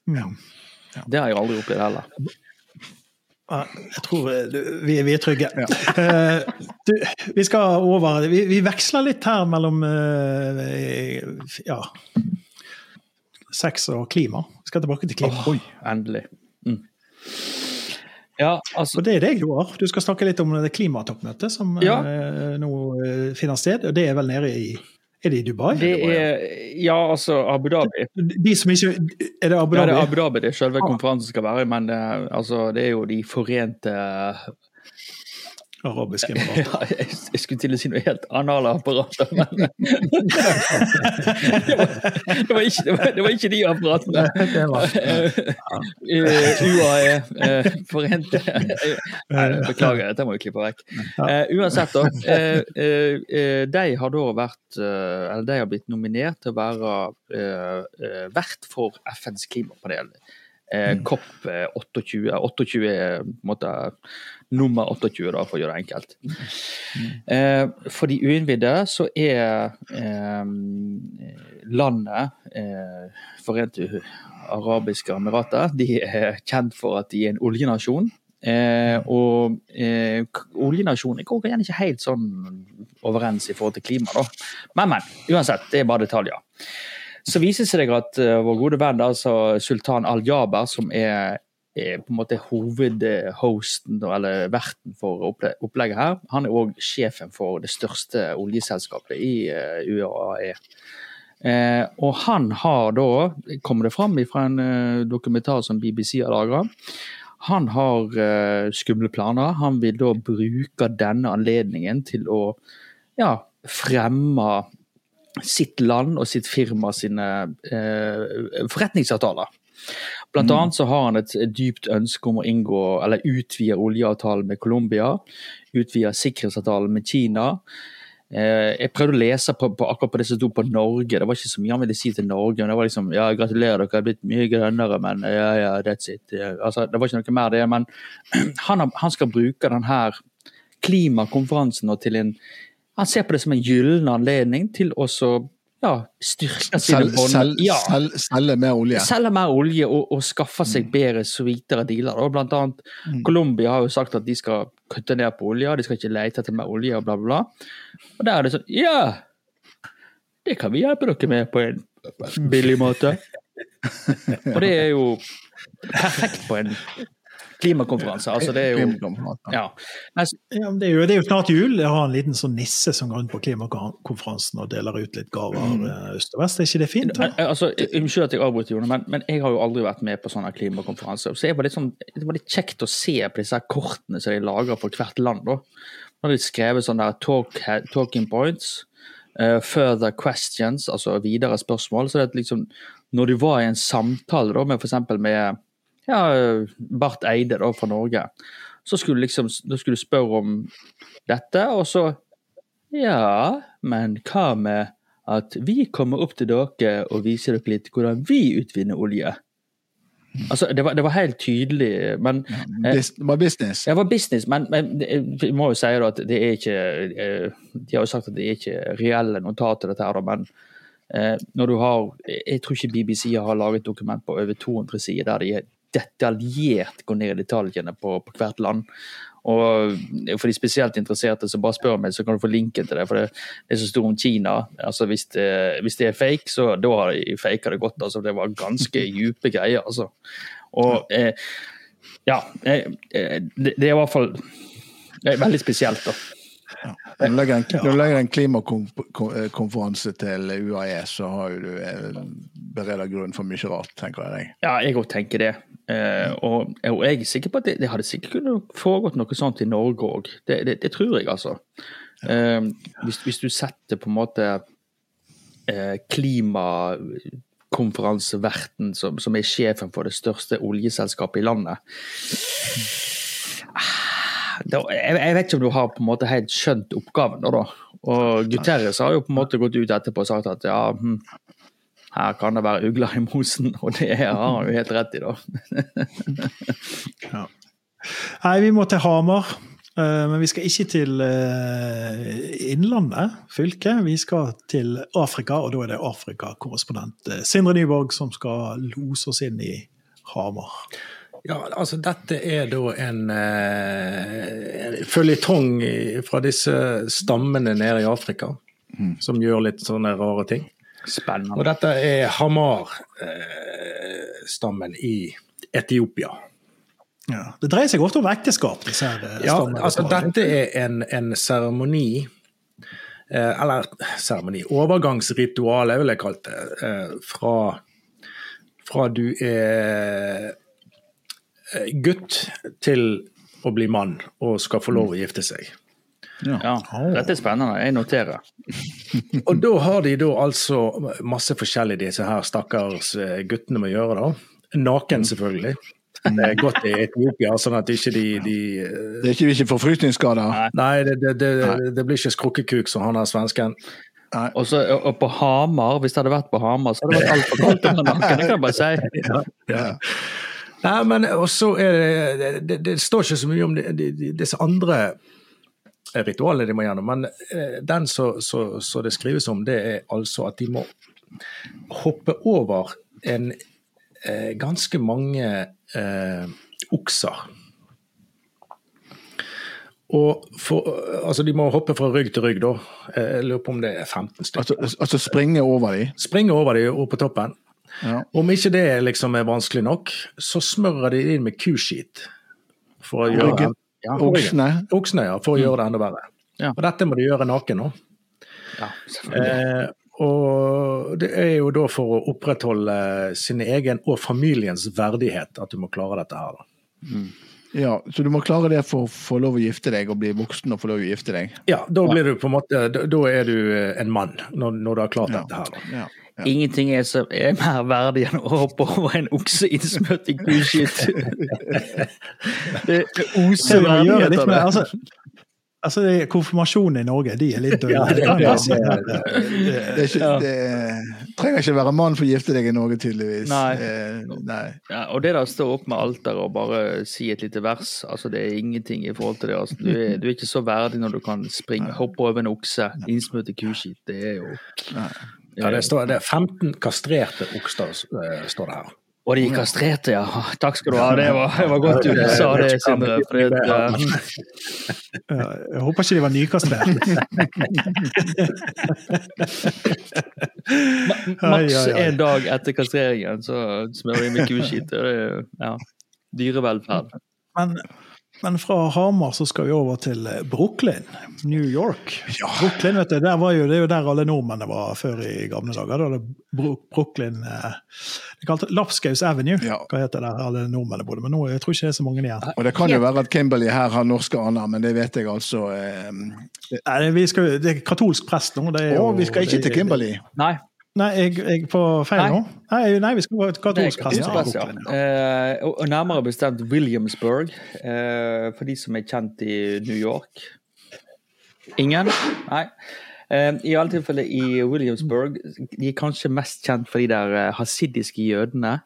Speaker 1: ja.
Speaker 2: det har jeg aldri opplevd heller.
Speaker 1: Jeg tror eh, vi, vi er trygge. Ja. du, vi skal over Vi, vi veksler litt her mellom eh, ja, sex og klima. Vi skal tilbake til klima.
Speaker 2: Oi, endelig. Mm. Ja, altså
Speaker 1: Og det er deg, Joar. Du skal snakke litt om det klimatoppmøtet som
Speaker 2: Ja.
Speaker 1: eh, nå eh, finner sted. Og det er vel nede i Er det i Dubai?
Speaker 2: Det er Ja, altså Abu Dhabi.
Speaker 1: De som ikke Er det Abu Dhabi?
Speaker 2: Ja, det er Abu Dhabi det er selve konferansen skal være, men eh, altså, det er jo de forente
Speaker 1: Arabiske emirater.
Speaker 2: Ja, jeg, jeg skulle til å si noe helt anale apparater, men det, var, det, var ikke, det, var, det var ikke de apparatene.
Speaker 1: Var-
Speaker 2: Eh, UAE, uh, forente Nei, Beklager, dette må vi klippe vekk. Uh, uansett, da. Uh, eh, eh, de har da vært eh, Eller de har blitt nominert til å være eh, eh, vert for FNs klimapanel. Eh, COP eh, 28. 28 er på en måte nummer 28, da, for å gjøre det enkelt. Eh, for de uinnvidde så er eh, landet eh, Forente arabiske emirater de er kjent for at de er en oljenasjon. Eh, og eh, oljenasjonen går igjen ikke helt sånn overens i forhold til klima, da. Men, men. Uansett, det er bare detaljer. Så viser det seg at uh, vår gode venn altså sultan Al-Jaber, som er, er på en måte hovedhosten, eller verten for opplegget her, han er òg sjefen for det største oljeselskapet i eh, UAE. Eh, og han har da, kommer det fram fra en eh, dokumentar som BBC har laga, Han har eh, skumle planer. Han vil da bruke denne anledningen til å ja, fremme sitt land og sitt firma sine eh, forretningsavtaler. Blant mm. annet så har han et dypt ønske om å inngå eller utvide oljeavtalen med Colombia. Utvide sikkerhetsavtalen med Kina. Eh, jeg prøvde å lese på, på, akkurat på det som sto på Norge. Det var ikke så mye han ville si til Norge. men det var liksom, ja, Gratulerer, dere er blitt mye grønnere, men ja, ja, that's it. Altså, det var ikke noe mer det. Men han, han skal bruke denne klimakonferansen til en Han ser på det som en gyllen anledning til å ja, styrke sine bånd.
Speaker 3: Selge ja. sel, sel, mer olje.
Speaker 2: Selge mer olje og, og skaffe seg mm. bedre, sweetere dealer. Og Blant annet mm. Colombia har jo sagt at de skal kutte ned på olje, de skal ikke lete etter mer olje og bla, bla, bla. Og der er det sånn Ja! Det kan vi hjelpe dere med på en billig måte. og det er jo perfekt på en klimakonferanse. Altså, det er jo ja.
Speaker 1: ja det, er jo, det, er jo, snart jul. Jeg har en liten sånn nisse som går rundt på klimakonferansen og deler ut litt gaver mm. Eh, øst og vest. Er ikke det fint?
Speaker 2: Da? Altså, Unnskyld at jeg avbryter, Jone, men, men, jeg har jo aldri vært med på sånne klimakonferanser. Så var sånn, Det var litt kjekt å se på disse kortene som de lager for hvert land. da. Nå har de skrevet sånne talk, talking points. Uh, further questions, altså videre spørsmål. så det er liksom, Når du var i en samtale da, med f.eks. med ja, Barth Eide da, fra Norge. Så skulle liksom, da skulle du spørre om dette, og så Ja, men hva med at vi kommer opp til dere og viser dere litt hvordan vi utvinner olje? Altså, det var, det var, helt tydelig, men
Speaker 3: ja, Det var business?
Speaker 2: Det var business, men, men vi må jo si at det er ikke eh, De har jo sagt at det er ikke reelle notater, dette her, men eh, når du har Jeg tror ikke BBC har laget dokument på over 200 sider der de detaljert gå ned i detaljene på, på, hvert land. Og For de spesielt interesserte så bare spør meg, så kan du få linken til det. For det, det er så stor om Kina. altså Hvis det, hvis det er fake, så da har de faka det godt. altså Det var ganske dype greier. altså. Og eh, ja, eh, det, det er i hvert fall er veldig spesielt. da.
Speaker 3: Ja. Når du legger en klimakonferanse til UAE, så har du eh, bereda grunn for mye rart, tenker jeg.
Speaker 2: Ja, jeg òg tenker det. Eh, og, jeg er sikker på at det, det hadde sikkert kunnet foregått noe sånt i Norge òg. Det, det, det, tror jeg, altså. Eh, hvis, hvis, du setter på en måte klimakonferanseverten, som, som, er sjefen for det største oljeselskapet i landet jeg, vet ikke om du har på en måte helt skjønt oppgaven. Da, Og Guterres har jo på en måte gått ut etterpå og sagt at ja, hm, her kan det være ugler i mosen, og det har han jo helt rett i, da.
Speaker 1: ja. Nei, vi må til Hamar. Eh, men vi skal ikke til eh, Innlandet fylke, vi skal til Afrika. Og da er det Afrikakorrespondent eh, Sindre Nyborg som skal lose oss inn i Hamar.
Speaker 4: Ja, altså Dette er da en, en føljetong fra disse stammene nede i Afrika, mm. som gjør litt sånne rare ting.
Speaker 2: Spennende.
Speaker 4: Og dette er Hamar-stammen i Etiopia.
Speaker 1: Ja, Det dreier seg ofte om ekteskap? disse her
Speaker 4: eh, Ja, altså Dette er en seremoni eh, Eller seremoni Overgangsritual, jeg ville kalt det. Eh, fra, fra du er gutt til å bli mann og skal få lov å gifte seg.
Speaker 2: Ja. ja. Dette er spennende. Jeg noterer.
Speaker 4: og da har de da altså masse forskjellig disse her stakkars eh, guttene må gjøre, da. Naken, selvfølgelig. Det er godt i Etiopia, sånn at ikke de, de
Speaker 3: Det er ikke, ikke forflytningsskader?
Speaker 4: Nei, det, det, det, det, blir ikke skrukkekuk som han er svensken.
Speaker 2: Og, så, og, på Hamar, hvis det hadde vært på Hamar, så hadde det vært altfor kaldt under nakken, det kan jeg bare si. Ja, ja.
Speaker 4: Nei, men også er det, det, det står ikke så mye om disse andre ritualene de må gjennom. Men eh, den som det skrives om, det er altså at de må hoppe over en eh, ganske mange eh, okser. Og for, altså De må hoppe fra rygg til rygg, da. Jeg lurer på om det er 15 stykker.
Speaker 3: Altså, altså springe over dem?
Speaker 4: Springe over dem og på toppen. Ja. Om ikke det liksom er vanskelig nok, så smører de inn med kuskit. For å gjøre
Speaker 3: ja, Oksene?
Speaker 4: Oksene, ja. For å mm. gjøre det enda verre. Ja. Og dette må du gjøre naken nå.
Speaker 2: Ja, eh,
Speaker 4: og det er jo da for å opprettholde sin egen og familiens verdighet at du må klare dette her.
Speaker 3: Ja, Så du må klare det for å få lov å gifte deg og bli voksen og få lov å gifte deg?
Speaker 4: Ja, da blir du på en måte Da da er du eh, en mann, når, når du har klart
Speaker 3: Ja.
Speaker 4: dette her. da.
Speaker 3: Ja. Ja.
Speaker 2: Ingenting er, så, er mer verdig enn å hoppe over en okse innsmøtt i kuskitt. det oser verdighet av
Speaker 1: mer,
Speaker 2: det.
Speaker 1: altså, altså det er Konfirmasjonen i Norge, de er litt døde.
Speaker 4: Ja, det-
Speaker 3: er ikke, trenger ikke være mann for å gifte deg i Norge, tydeligvis.
Speaker 2: Nei.
Speaker 3: Eh, nei.
Speaker 2: Ja, og det der å stå opp med alteret og bare si et lite vers, altså det er ingenting i forhold til det. Altså, du, er, du er ikke så verdig når du kan springe, hoppe over en okse, innsmøtt i kuskitt. Det er jo
Speaker 4: Ja, det, står, det er 15 kastrerte okser, eh, står det her.
Speaker 2: Og de kastrerte, ja. Takk skal du ha. Det var, det var godt du sa det, Sindre. Eh,
Speaker 1: Ja, Jeg håper ikke de var nykastrert.
Speaker 2: maks en dag etter kastreringen så smører de med kuskitt. det er, Ja. Dyrevelferd.
Speaker 1: Men, men fra Hamar så skal vi over til eh, Brooklyn, New York. Brooklyn, vet du, der var jo, Det er jo der alle nordmennene var før i gamle dager. Da det Bro Brooklyn eh, Det kalte Lapskaus Avenue.
Speaker 3: Ja.
Speaker 1: Hva heter det der alle nordmennene bodde? Men nå jeg tror ikke det er så mange igjen.
Speaker 3: Og det kan jo være at Kimberley her har norske aner, men det vet jeg altså eh,
Speaker 1: Nei, det- vi skal, det er katolsk prest nå. Det er
Speaker 3: Å, vi skal ikke
Speaker 1: det-
Speaker 3: til Kimberley.
Speaker 2: Nei,
Speaker 1: Nei, jeg, jeg på feil nå? Nei, nei, vi skal gå et
Speaker 2: er
Speaker 1: katolsk prest.
Speaker 2: ja. Eh, og nærmere bestemt Williamsburg, eh, for de som er kjent i New York. Ingen? Nei. Eh, I alle tilfeller i Williamsburg, de er kanskje mest kjent for de der eh, hasidiske jødene.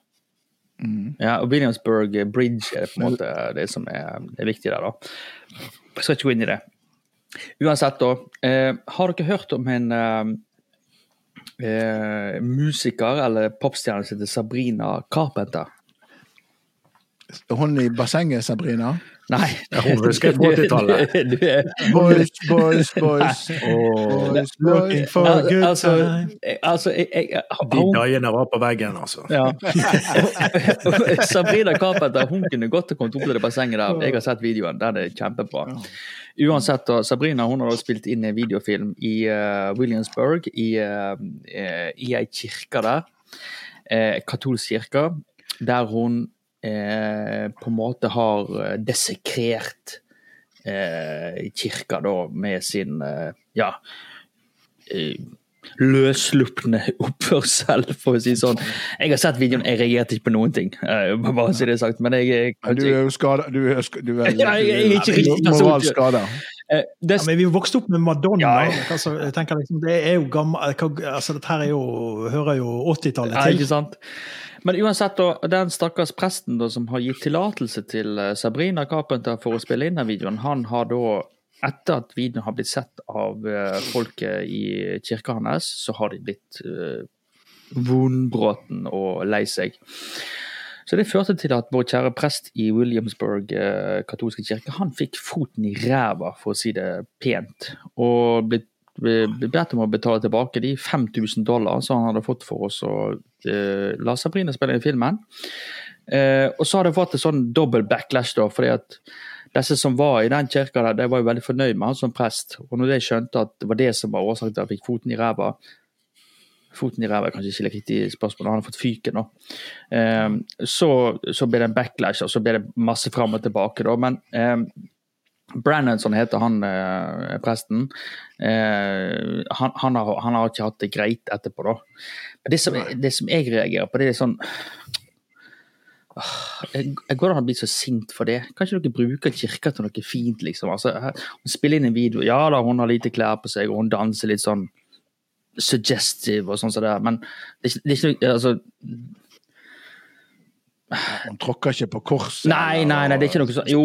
Speaker 2: Ja, og Williamsburg Bridge er på en måte det som er, er viktig der, da. Jeg skal ikke gå inn i det. Uansett, da. Eh, har dere hørt om en eh, musiker eller popstjerne som heter Sabrina Carpenter?
Speaker 3: Hun i bassenget, Sabrina.
Speaker 2: Nei.
Speaker 4: Hun husker jeg på 80-tallet.
Speaker 2: Du, du er
Speaker 3: Boys, boys, boys. Boys,
Speaker 1: Looking for a good
Speaker 2: altså,
Speaker 1: time.
Speaker 2: jeg- altså jeg, jeg,
Speaker 4: de
Speaker 2: hun,
Speaker 4: dagene var på veggen, altså.
Speaker 2: ja. Sabrina Carpenter hun kunne godt ha kommet opp til det bassenget der. Jeg har sett videoen, den er kjempebra. Uansett, Sabrina hun har da spilt inn en videofilm i uh, Williamsburg, i, uh, i ei kirke der. Uh, katolsk kirke. Der hun eh, på en måte har eh, desekrert eh, kirka da med sin eh, ja eh, løsslupne oppførsel, for å si sånn. Jeg har sett videoen, jeg reagerte ikke på noen ting. bare si det sagt, men jeg, jeg,
Speaker 3: Ja, Du er jo skada. Du er, sk- du er,
Speaker 2: Ja, jeg er ikke riktig person. Eh, det,
Speaker 1: Ja, men vi vokste opp med Madonna.
Speaker 2: Ja, ja.
Speaker 1: Altså, jeg tenker liksom, det er jo gammel, altså, Dette er jo, hører jo 80-tallet
Speaker 2: Ja,
Speaker 1: til.
Speaker 2: ikke sant? Men uansett, da, den stakkars presten da, som har gitt tillatelse til eh, Sabrina Carpenter for å spille inn den videoen, han har da, etter at videoen har blitt sett av eh, folket i kirka hans, så har de blitt uh, vondbråten og lei seg. Så det førte til at vår kjære prest i Williamsburg eh, katolske kirke, han fikk foten i ræva, for å si det pent, og ble ble bedt om å betale tilbake de 5000 dollar som han hadde fått for oss å eh, la Sabrina spille inn filmen. Eh, og så har det fått en sånn dobbel backlash, da, fordi at disse som var i den kirka, de var jo veldig fornøyd med han som prest. Og når de skjønte at det var det som var årsaken til at han fikk foten i ræva Foten i ræva er kanskje ikke riktig spørsmål, han har fått fyken. Eh, så, så ble det en backlash, og så ble det masse fram og tilbake, da. Men um, Brannon, som heter han eh, presten, eh, han, han, har, han har ikke hatt det greit etterpå, da. Men det som, det som jeg reagerer på, det er sånn jeg, går an å bli så sint for det. Kan ikke dere bruke kirka til noe fint, liksom? Altså, hun spiller inn en video. Ja da, hun har lite klær på seg, og hun danser litt sånn suggestive og sånn som men det er ikke, det er ikke altså,
Speaker 3: Hun tråkker ikke på korset.
Speaker 2: Nei, nei, nei, det er ikke noe sånn Jo,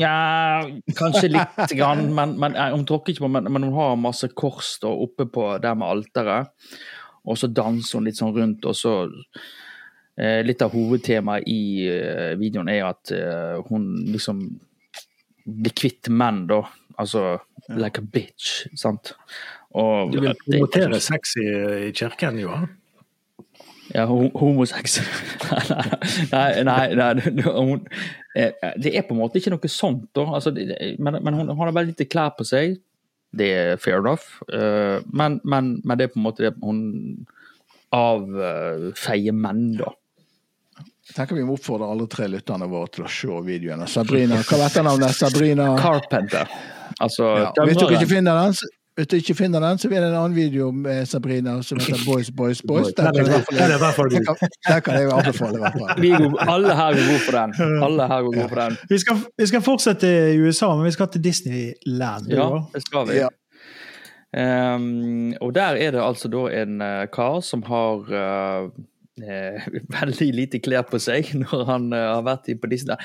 Speaker 2: ja, kanskje litt, grann, men, men hun tråkker ikke på, men, men hun har masse kors da, oppe på der med alteret. Og så danser hun litt sånn rundt, og så eh, Litt av hovedtemaet i eh, videoen er at eh, hun liksom blir kvitt menn, da. Altså like a bitch, sant. Og
Speaker 4: Du vil
Speaker 2: er
Speaker 4: promotere sex i, i kirken, Johan?
Speaker 2: Ja, homosex. nei, nei, nei, nei hun, eh, det er på en måte ikke noe sånt, da. Altså, men men hun, har veldig lite klær på seg. Det er fair enough. eh, men, men, men det er på en måte det hun avfeier menn, da.
Speaker 3: tenker vi må oppfordre alle tre lytterne våre til å se videoene. Sabrina, hva var etternavnet? Sabrina
Speaker 2: Carpenter. Altså
Speaker 3: ja. Hvis dere ikke finner den, hvis du ikke finner den, så blir det en annen video med Sabrina som heter Boys, Boys, Boys. Den kan, jeg anbefale. i hvert
Speaker 2: fall. alle her går god for den. Alle her går god for den.
Speaker 1: Vi skal, vi skal fortsette i USA, men vi skal til Disneyland.
Speaker 2: Ja, det skal vi. Ja. Um, og der er det altså da en uh, kar som har uh, uh, veldig lite klær på seg når han har vært på Disneyland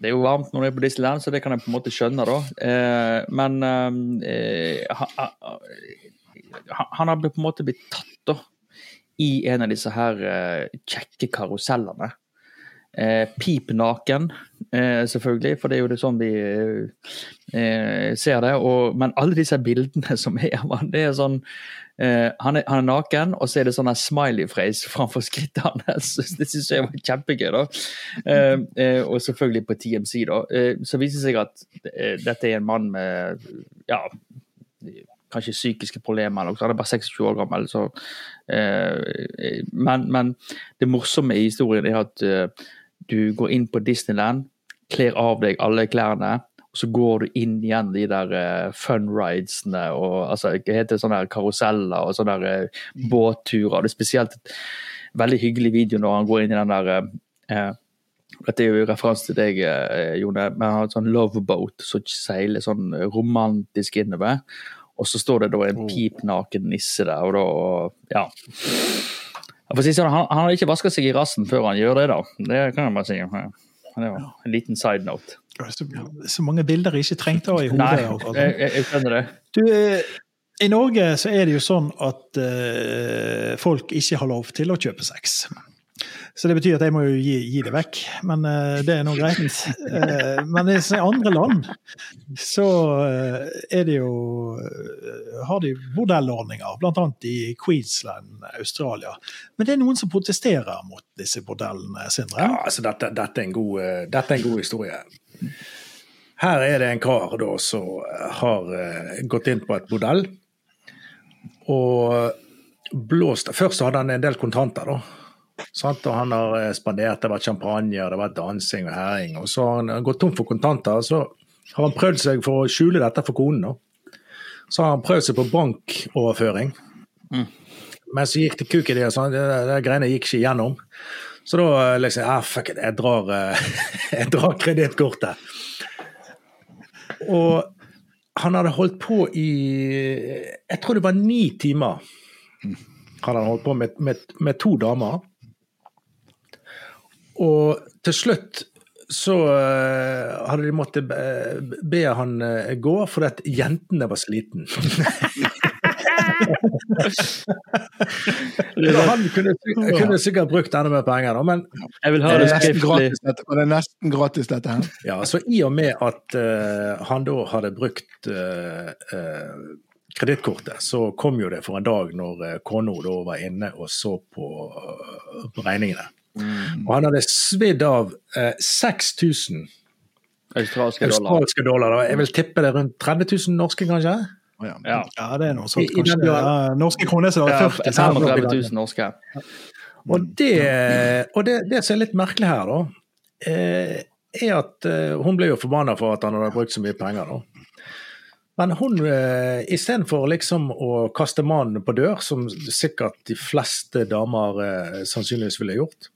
Speaker 2: det er jo varmt når du er på Disneyland, så det kan jeg på en måte skjønne. da. Eh, men eh, han, han har på en måte blitt tatt da, i en av disse her eh, kjekke karusellene. Eh, pip naken, eh, selvfølgelig, for det er jo det sånn vi eh, ser det. Og, men alle disse bildene som er av det er sånn eh, han, er, han, er, naken, og så er det sånn smiley-phrase framfor skrittet hans. Det syns jeg var kjempegøy. da. Uh, uh, og selvfølgelig på TMC, da. så viser det seg at dette er en mann med ja, kanskje psykiske problemer. Eller, han er bare 26 år gammel. Så, men, men, det morsomme i historien er at du går inn på Disneyland, kler av deg alle klærne, så går du inn igjen de der uh, fun ridesene og altså, hva heter det, sånne karuseller og sånne der, uh, båtturer. Det er spesielt et veldig hyggelig video når han går inn i den der uh, dette er jo i referanse til deg, Jone, han har en sånn loveboat som seiler sånn romantisk innover. Og så står det da en oh. pipnaken nisse der, og da Ja. Si sånn, han, han, har ikke vaska seg i rassen før han gjør det, da. Det kan jeg bare si. Det var en liten side note.
Speaker 1: Så, så mange bilder jeg ikke trengte å ha i hodet.
Speaker 2: Nei, jeg, jeg skjønner det.
Speaker 1: Du, eh, I Norge så er det jo sånn at uh, folk ikke har lov til å kjøpe sex. Så det betyr at jeg må jo gi, gi det vekk. Men uh, det er nå greit. Uh, men i andre land så uh, er det jo har de bordellordninger, bl.a. i Queensland, Australia. Men det er noen som protesterer mot disse bordellene, Sindre?
Speaker 4: Ja, altså dette, dette, er god, dette, er en god, historie. Her er det en kar da som har gått inn på et bordell. Og blåst Først hadde han en del kontanter, da. Sant? Og han har eh, spandert, det har vært champagne, det har vært dansing og herjing. Og så har han gått tom for kontanter, så har han prøvd seg for å skjule dette for konen. Da. Så har han prøvd seg på bankoverføring. Mm. Men så gikk det kuk i det, det, det greiene gikk ikke igjennom. Så da eh, liksom ah, fuck it, jeg drar, eh, jeg drar kredittkortet. Og han hadde holdt på i Jeg tror det var ni timer. Han hadde holdt på med, med, med to damer. Og til slutt så uh, hadde de måttet be han gå fordi at jentene var sliten. han kunne, kunne, sikkert brukt enda mer penger, da, men
Speaker 2: Jeg vil ha det skriftlig.
Speaker 3: Og det er nesten gratis, dette her.
Speaker 4: Ja, så i og med at uh, han da hadde brukt kredittkortet, så kom jo det for en dag når kona da var inne og så på, på regningene. Mm. Og han hadde svidd av eh, 6000
Speaker 2: australske dollar.
Speaker 4: dollar. Jeg vil tippe det rundt 30 000 norske, kanskje?
Speaker 1: Ja. Ja. ja, det er noe sånt, kanskje. I, ja, norske kroner så
Speaker 2: var 40 35 000 norske.
Speaker 4: Og, det, og det, det, som er litt merkelig her, da, eh, er at eh, hun ble jo forbanna for at han hadde brukt så mye penger. da. Men hun, eh, istedenfor liksom å kaste mannen på dør, som sikkert de fleste damer sannsynligvis ville gjort,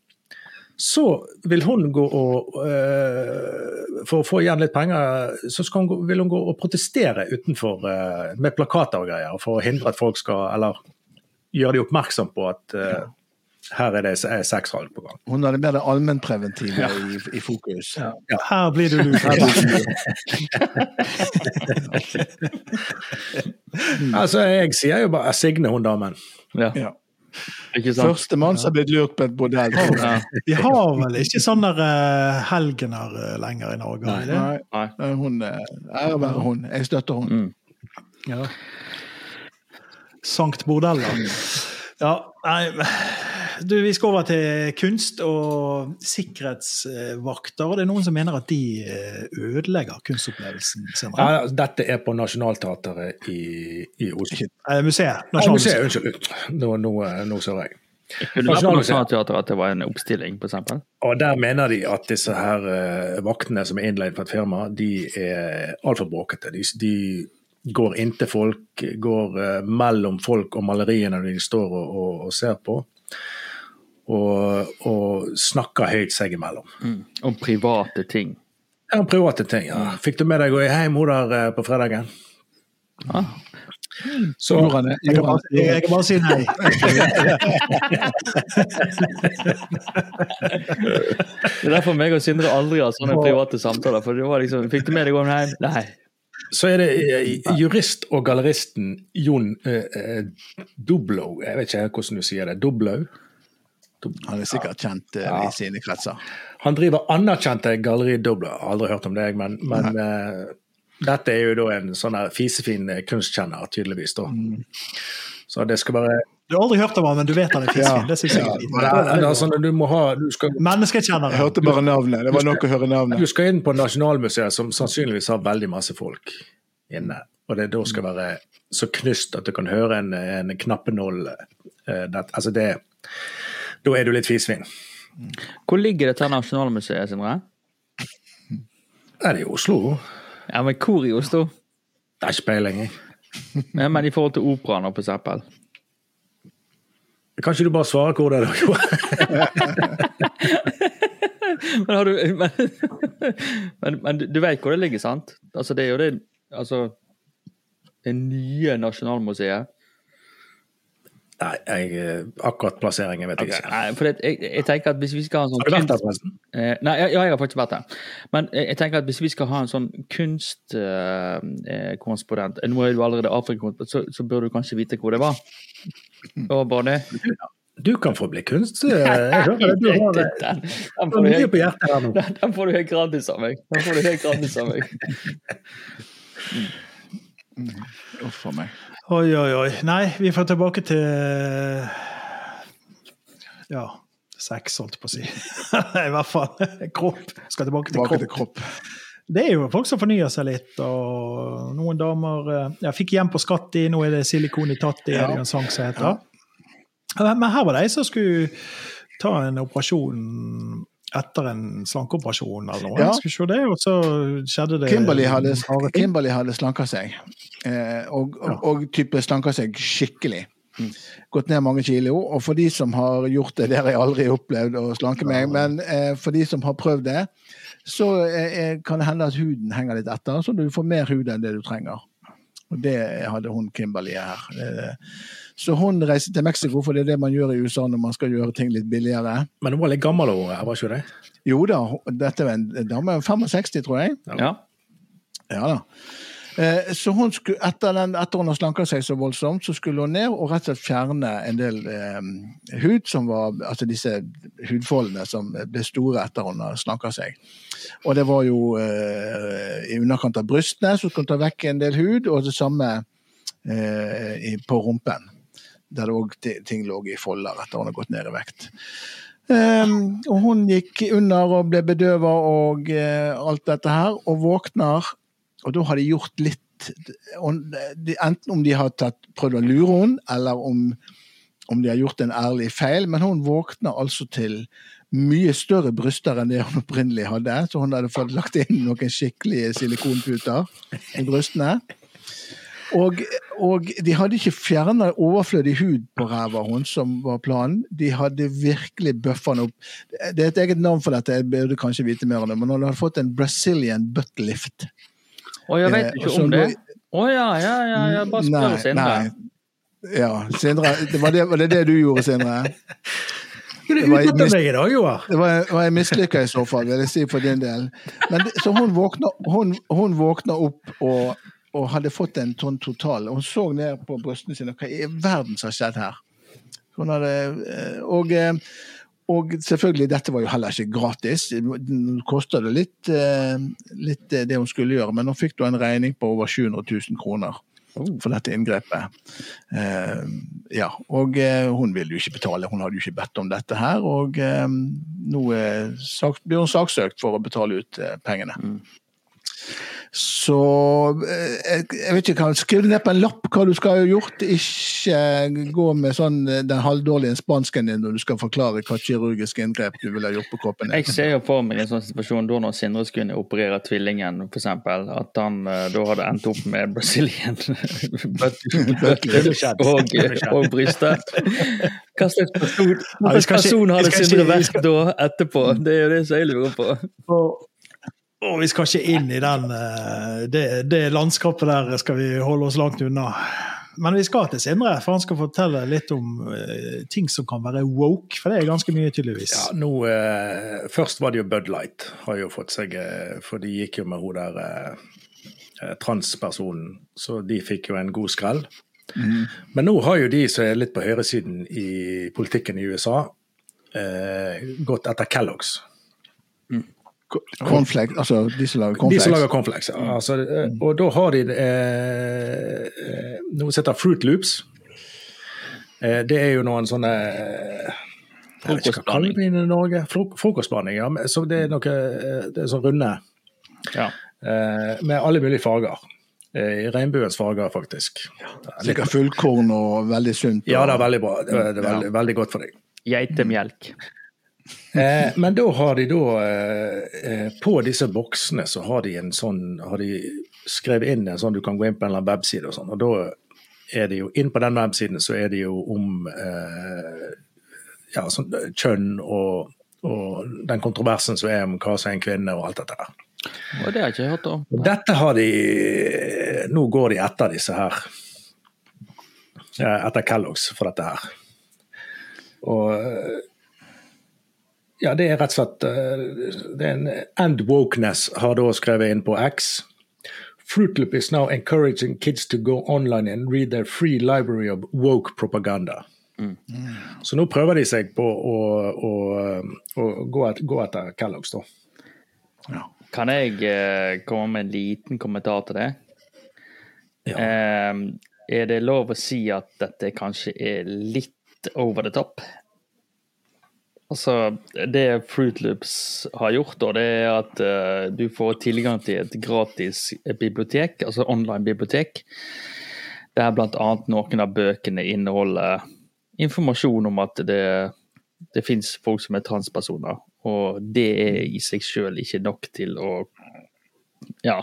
Speaker 4: så vil hun gå og uh, For å få igjen litt penger, så hun, vil hun gå og protestere utenfor uh, med plakater og greier, for å hindre at folk skal Eller gjøre de oppmerksom på at uh, her er det sexsalg på gang.
Speaker 3: Hun hadde mer det allmennpreventive ja. i, i, fokus.
Speaker 1: Ja. Ja. Her blir du lurt.
Speaker 4: altså, jeg sier jo bare Signe, hun damen.
Speaker 3: Ja. Førstemann som har blitt lurt på et bordell.
Speaker 1: Ja. De har vel ikke sånne uh, helgener uh, lenger i Norge?
Speaker 3: Nei, nei. nei. Hun, uh, ære være hun. Jeg støtter hun. Mm.
Speaker 1: Ja. Sankt Bordeller. Ja, nei du, Vi skal over til kunst og sikkerhetsvakter. Det er noen som mener at de ødelegger kunstopplevelsen.
Speaker 4: Ja, dette er på Nationaltheatret i, i Oslo.
Speaker 1: Museet.
Speaker 4: Nasjonalmuseet. Museet, unnskyld. Nå, nå, nå så jeg.
Speaker 2: Kunne det Nationaltheatret at det var en oppstilling, f.eks.?
Speaker 4: Og der mener de at disse her uh, vaktene som er innleid for et firma, de er altfor bråkete. De, de går inntil folk, går uh, mellom folk og maleriene de står og, og, og ser på. Og, og, snakker høyt seg imellom.
Speaker 2: Mm. Om private ting.
Speaker 4: Ja, om private ting. ja. Mm. Fikk du med deg å gå hjem der uh, på fredagen?
Speaker 1: Ja. Så jeg kan, bare, jeg kan bare si nei.
Speaker 2: det er derfor meg og Sindre aldri har sånne private samtaler. for det var liksom, Fikk du med deg om hjem? Nei.
Speaker 4: Så er det eh, jurist og galleristen Jon eh, eh Doblo. Jeg vet ikke hvordan du sier det. Doblo?
Speaker 3: Han er sikkert kjent eh, ja. i sine kretser.
Speaker 4: Han driver anerkjente galleri Doblo. Aldri hørt om deg, men, men eh, dette er jo da en sånn fisefin kunstkjenner, tydeligvis. da. Mm. Så det skal bare
Speaker 1: Du har aldri hørt om han, men du vet han er fisefin. Ja. Det syns jeg er fint. Ja,
Speaker 4: altså, du må ha, du skal...
Speaker 1: Menneskekjenner.
Speaker 3: Jeg hørte bare navnet. Det var nok å høre navnet.
Speaker 4: Du skal inn på Nasjonalmuseet, som sannsynligvis har veldig masse folk inne. Og det da skal være så knust at du kan høre en, en knappenål. Uh, altså det Da er du litt fisvin.
Speaker 2: Hvor ligger dette Nasjonalmuseet, Sindre?
Speaker 4: Er det i Oslo?
Speaker 2: Ja, men hvor i Oslo?
Speaker 4: Det er ikke peiling, jeg.
Speaker 2: Ja, men i forhold til operaen, for eksempel?
Speaker 4: Kan ikke du bare svare hvor det er da?
Speaker 2: men, har du, men, men, men, du vet hvor det ligger, sant? Altså, det er jo det altså, det nye Nasjonalmuseet.
Speaker 4: Nei, jeg, eh, akkurat plasseringen vet jeg okay. ikke.
Speaker 2: Nei, for det, jeg, jeg, tenker at hvis vi skal ha en sånn Har du vært der, forresten? Eh, nei, ja, jeg har faktisk vært der. Men jeg, jeg, tenker at hvis vi skal ha en sånn kunstkorrespondent eh, Nå er du allerede afrikakorrespondent, så, så bør du kanskje vite hvor det var. Og bare det.
Speaker 4: Du kan få bli kunst. Jeg hører det. Du har. Den, den, får
Speaker 2: mye på hjertet her nå. Den, den får du helt gratis av meg. Den får du helt gratis av meg.
Speaker 3: Mm. Uff a meg.
Speaker 1: Oi, oi, oi. Nei, vi får tilbake til Ja, sex, holdt på å si. I hvert fall. Kropp. Skal tilbake til kropp. Til kropp. Det er jo folk som fornyer seg litt, og noen damer eh, Jeg fikk hjem på Skatti, nå er det silikon i Tatti, ja. er det en sang som heter. Ja. Men her var det ei som skulle ta en operasjon etter en slankeoperasjon eller noe. Ja. Skal se det, og så skjedde det
Speaker 3: Kimberley hadde, Kimberly hadde slanka seg. Eh, og, og, og, type slanka seg skikkelig. Mm. Gått ned mange kilo. Og for de som har gjort det, det har jeg aldri opplevd å slanke meg, men eh, for de som har prøvd det, så eh, kan det hende at huden henger litt etter, så du får mer hud enn det du trenger. Og det hadde hun Kimberley her. Eh, så hun reiste til Mexico, for det er det man gjør i USA når man skal gjøre ting litt billigere.
Speaker 4: Men hun var litt gammel, hun, var ikke det?
Speaker 3: Jo da, dette var en dame 65, tror jeg.
Speaker 2: Ja.
Speaker 3: ja da. Eh, så hun skulle, etter, den, etter hun har slanka seg så voldsomt, så skulle hun ned og rett og slett fjerne en del eh, hud, som var, altså disse hudfoldene som ble store etter hun har slanka seg. Og det var jo eh, i underkant av brystene, så skulle hun ta vekk en del hud, og det samme eh, på rumpen. Der òg ting lå i folder etter at hun har gått ned i vekt. Um, og hun gikk under og ble bedøva og uh, alt dette her, og våkner og da har de gjort litt Enten om de har tatt, prøvd å lure henne, eller om, om, de har gjort en ærlig feil. Men hun våkna altså til mye større bryster enn det hun opprinnelig hadde. Så hun hadde fått lagt inn noen skikkelige silikonputer i brystene. Og, og, de hadde ikke fjerna overflødig hud på ræva hun som var planen. De hadde virkelig bøffa den opp. Det er et eget navn for dette, jeg burde kanskje vite mer om det, men hun hadde fått en Brazilian butt lift.
Speaker 2: Å, jeg vet ikke om det. Å ja, ja, ja, ja. Bare spør Sindre.
Speaker 3: Ja, Sindre. Det var det, var det, det du gjorde, Sindre?
Speaker 4: Det var,
Speaker 3: det var, var en mislykka i så fall, vil jeg si for din del. Men, så hun våkna, hun, hun våkna opp og, og, hadde fått en sånn total Hun så ned på brystene sine. Hva i verden som har skjedd her? Hadde, eh, og eh, og selvfølgelig, dette var jo heller ikke gratis. Det kosta det litt, eh, litt, det hun skulle gjøre, men hun fikk da en regning på over 700 000 kroner for dette inngrepet. Ja, og hun ville jo ikke betale, hun hadde jo ikke bedt om dette her. Og nå blir hun saksøkt for å betale ut pengene. Så eh, jeg, jeg vet ikke, skriv ned på en lapp hva du skal ha gjort. Ikke gå med sånn eh, den halvdårlige spansken din når du skal forklare hva kirurgisk inngrep du ville ha gjort på kroppen.
Speaker 2: Jeg ser jo for meg en sånn situasjon da når Sindre skulle operere tvillingen, f.eks. At han eh, da hadde endt opp med Brazilian og, og brystet. Hva slags person, person hadde Sindre vært da etterpå? Det er jo det som jeg lurer på.
Speaker 1: Og vi skal ikke inn i den, eh, det, det, landskapet der skal vi holde oss langt unna. Men vi skal til Sindre, for han skal fortelle litt om uh, ting som kan være woke. For det er ganske mye, tydeligvis.
Speaker 4: Ja, nå, eh, Først var det jo Bud Light, har jo fått seg, uh, for de gikk jo med hun der transpersonen. Så de fikk jo en god skrell. Mm. Men nå har jo de som er litt på høyresiden i politikken i USA, gått etter Kellogg's.
Speaker 3: Cornflakes, altså de som lager cornflakes?
Speaker 4: De som lager cornflakes, ja. Mm. Altså, eh, og da har de eh, eh, noe som heter Fruit Loops. Eh, det er jo noen sånne eh,
Speaker 2: Frokostblanding.
Speaker 4: i Norge? Frokostblanding, ja. Så det er noe det er sånn runde.
Speaker 2: Ja.
Speaker 4: Eh, med alle mulige farger. I regnbuens farger, faktisk.
Speaker 3: Ja. Sikkert fullkorn og veldig sunt.
Speaker 4: Og... Ja, det er veldig bra. Det er, det er veldig, ja. veldig godt for deg.
Speaker 2: Geitemelk.
Speaker 4: Eh, men da har de da eh, eh, På disse boksene så har de en sånn har de skrevet inn en sånn du kan gå inn på en eller annen webside og sånn. Og da er det jo inn på den websiden så er det jo om eh, ja, sånn, kjønn og, og, den kontroversen som er om hva som er en kvinne og alt dette der.
Speaker 2: Og det har jeg ikke hørt om.
Speaker 4: Dette har de Nå går de etter disse her. Etter Kellogg's for dette her. Og ja, det er rett og slett eh, det er en End Wokeness har da skrevet inn på X. Fruitloop is now encouraging kids to go online and read their free library of woke propaganda. Mm. Så nå prøver de seg på å, å, å gå, et, gå, etter Kellogg's, da.
Speaker 2: Ja. Kan jeg uh, komme med en liten kommentar til det? Ja. Eh, er det lov å si at dette kanskje er litt over the top? Altså, Det Fruit Loops har gjort, da, det er at uh, du får tilgang til et gratis bibliotek, altså online-bibliotek, der bl.a. noen av bøkene inneholder informasjon om at det, det fins folk som er transpersoner. Og det er i seg sjøl ikke nok til å Ja.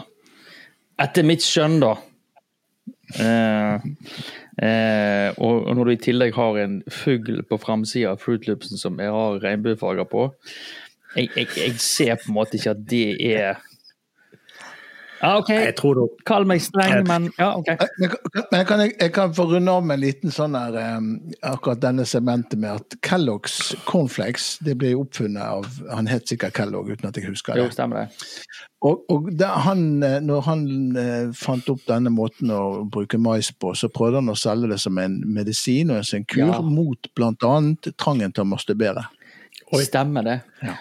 Speaker 2: Etter mitt skjønn, da. Uh, Eh, og, når du i tillegg har en fugl på framsida av Fruit Loopsen som jeg har regnbuefarger på jeg, jeg, jeg, ser på en måte ikke at det er ja, OK, kall meg streng, men ja, OK.
Speaker 3: Men, men kan jeg, jeg, kan få runde av med en liten sånn her um, akkurat denne sementet med at Kellogg's cornflakes det ble oppfunnet av Han het sikkert Kellogg, uten at jeg husker det.
Speaker 2: Jo, stemmer det.
Speaker 3: Og, og det, han, eh, når han eh, fant opp denne måten å bruke mais på, så prøvde han å selge det som en medisin og en kur ja. mot bl.a. trangen til å masturbere.
Speaker 2: Oi. Stemmer det. Ja.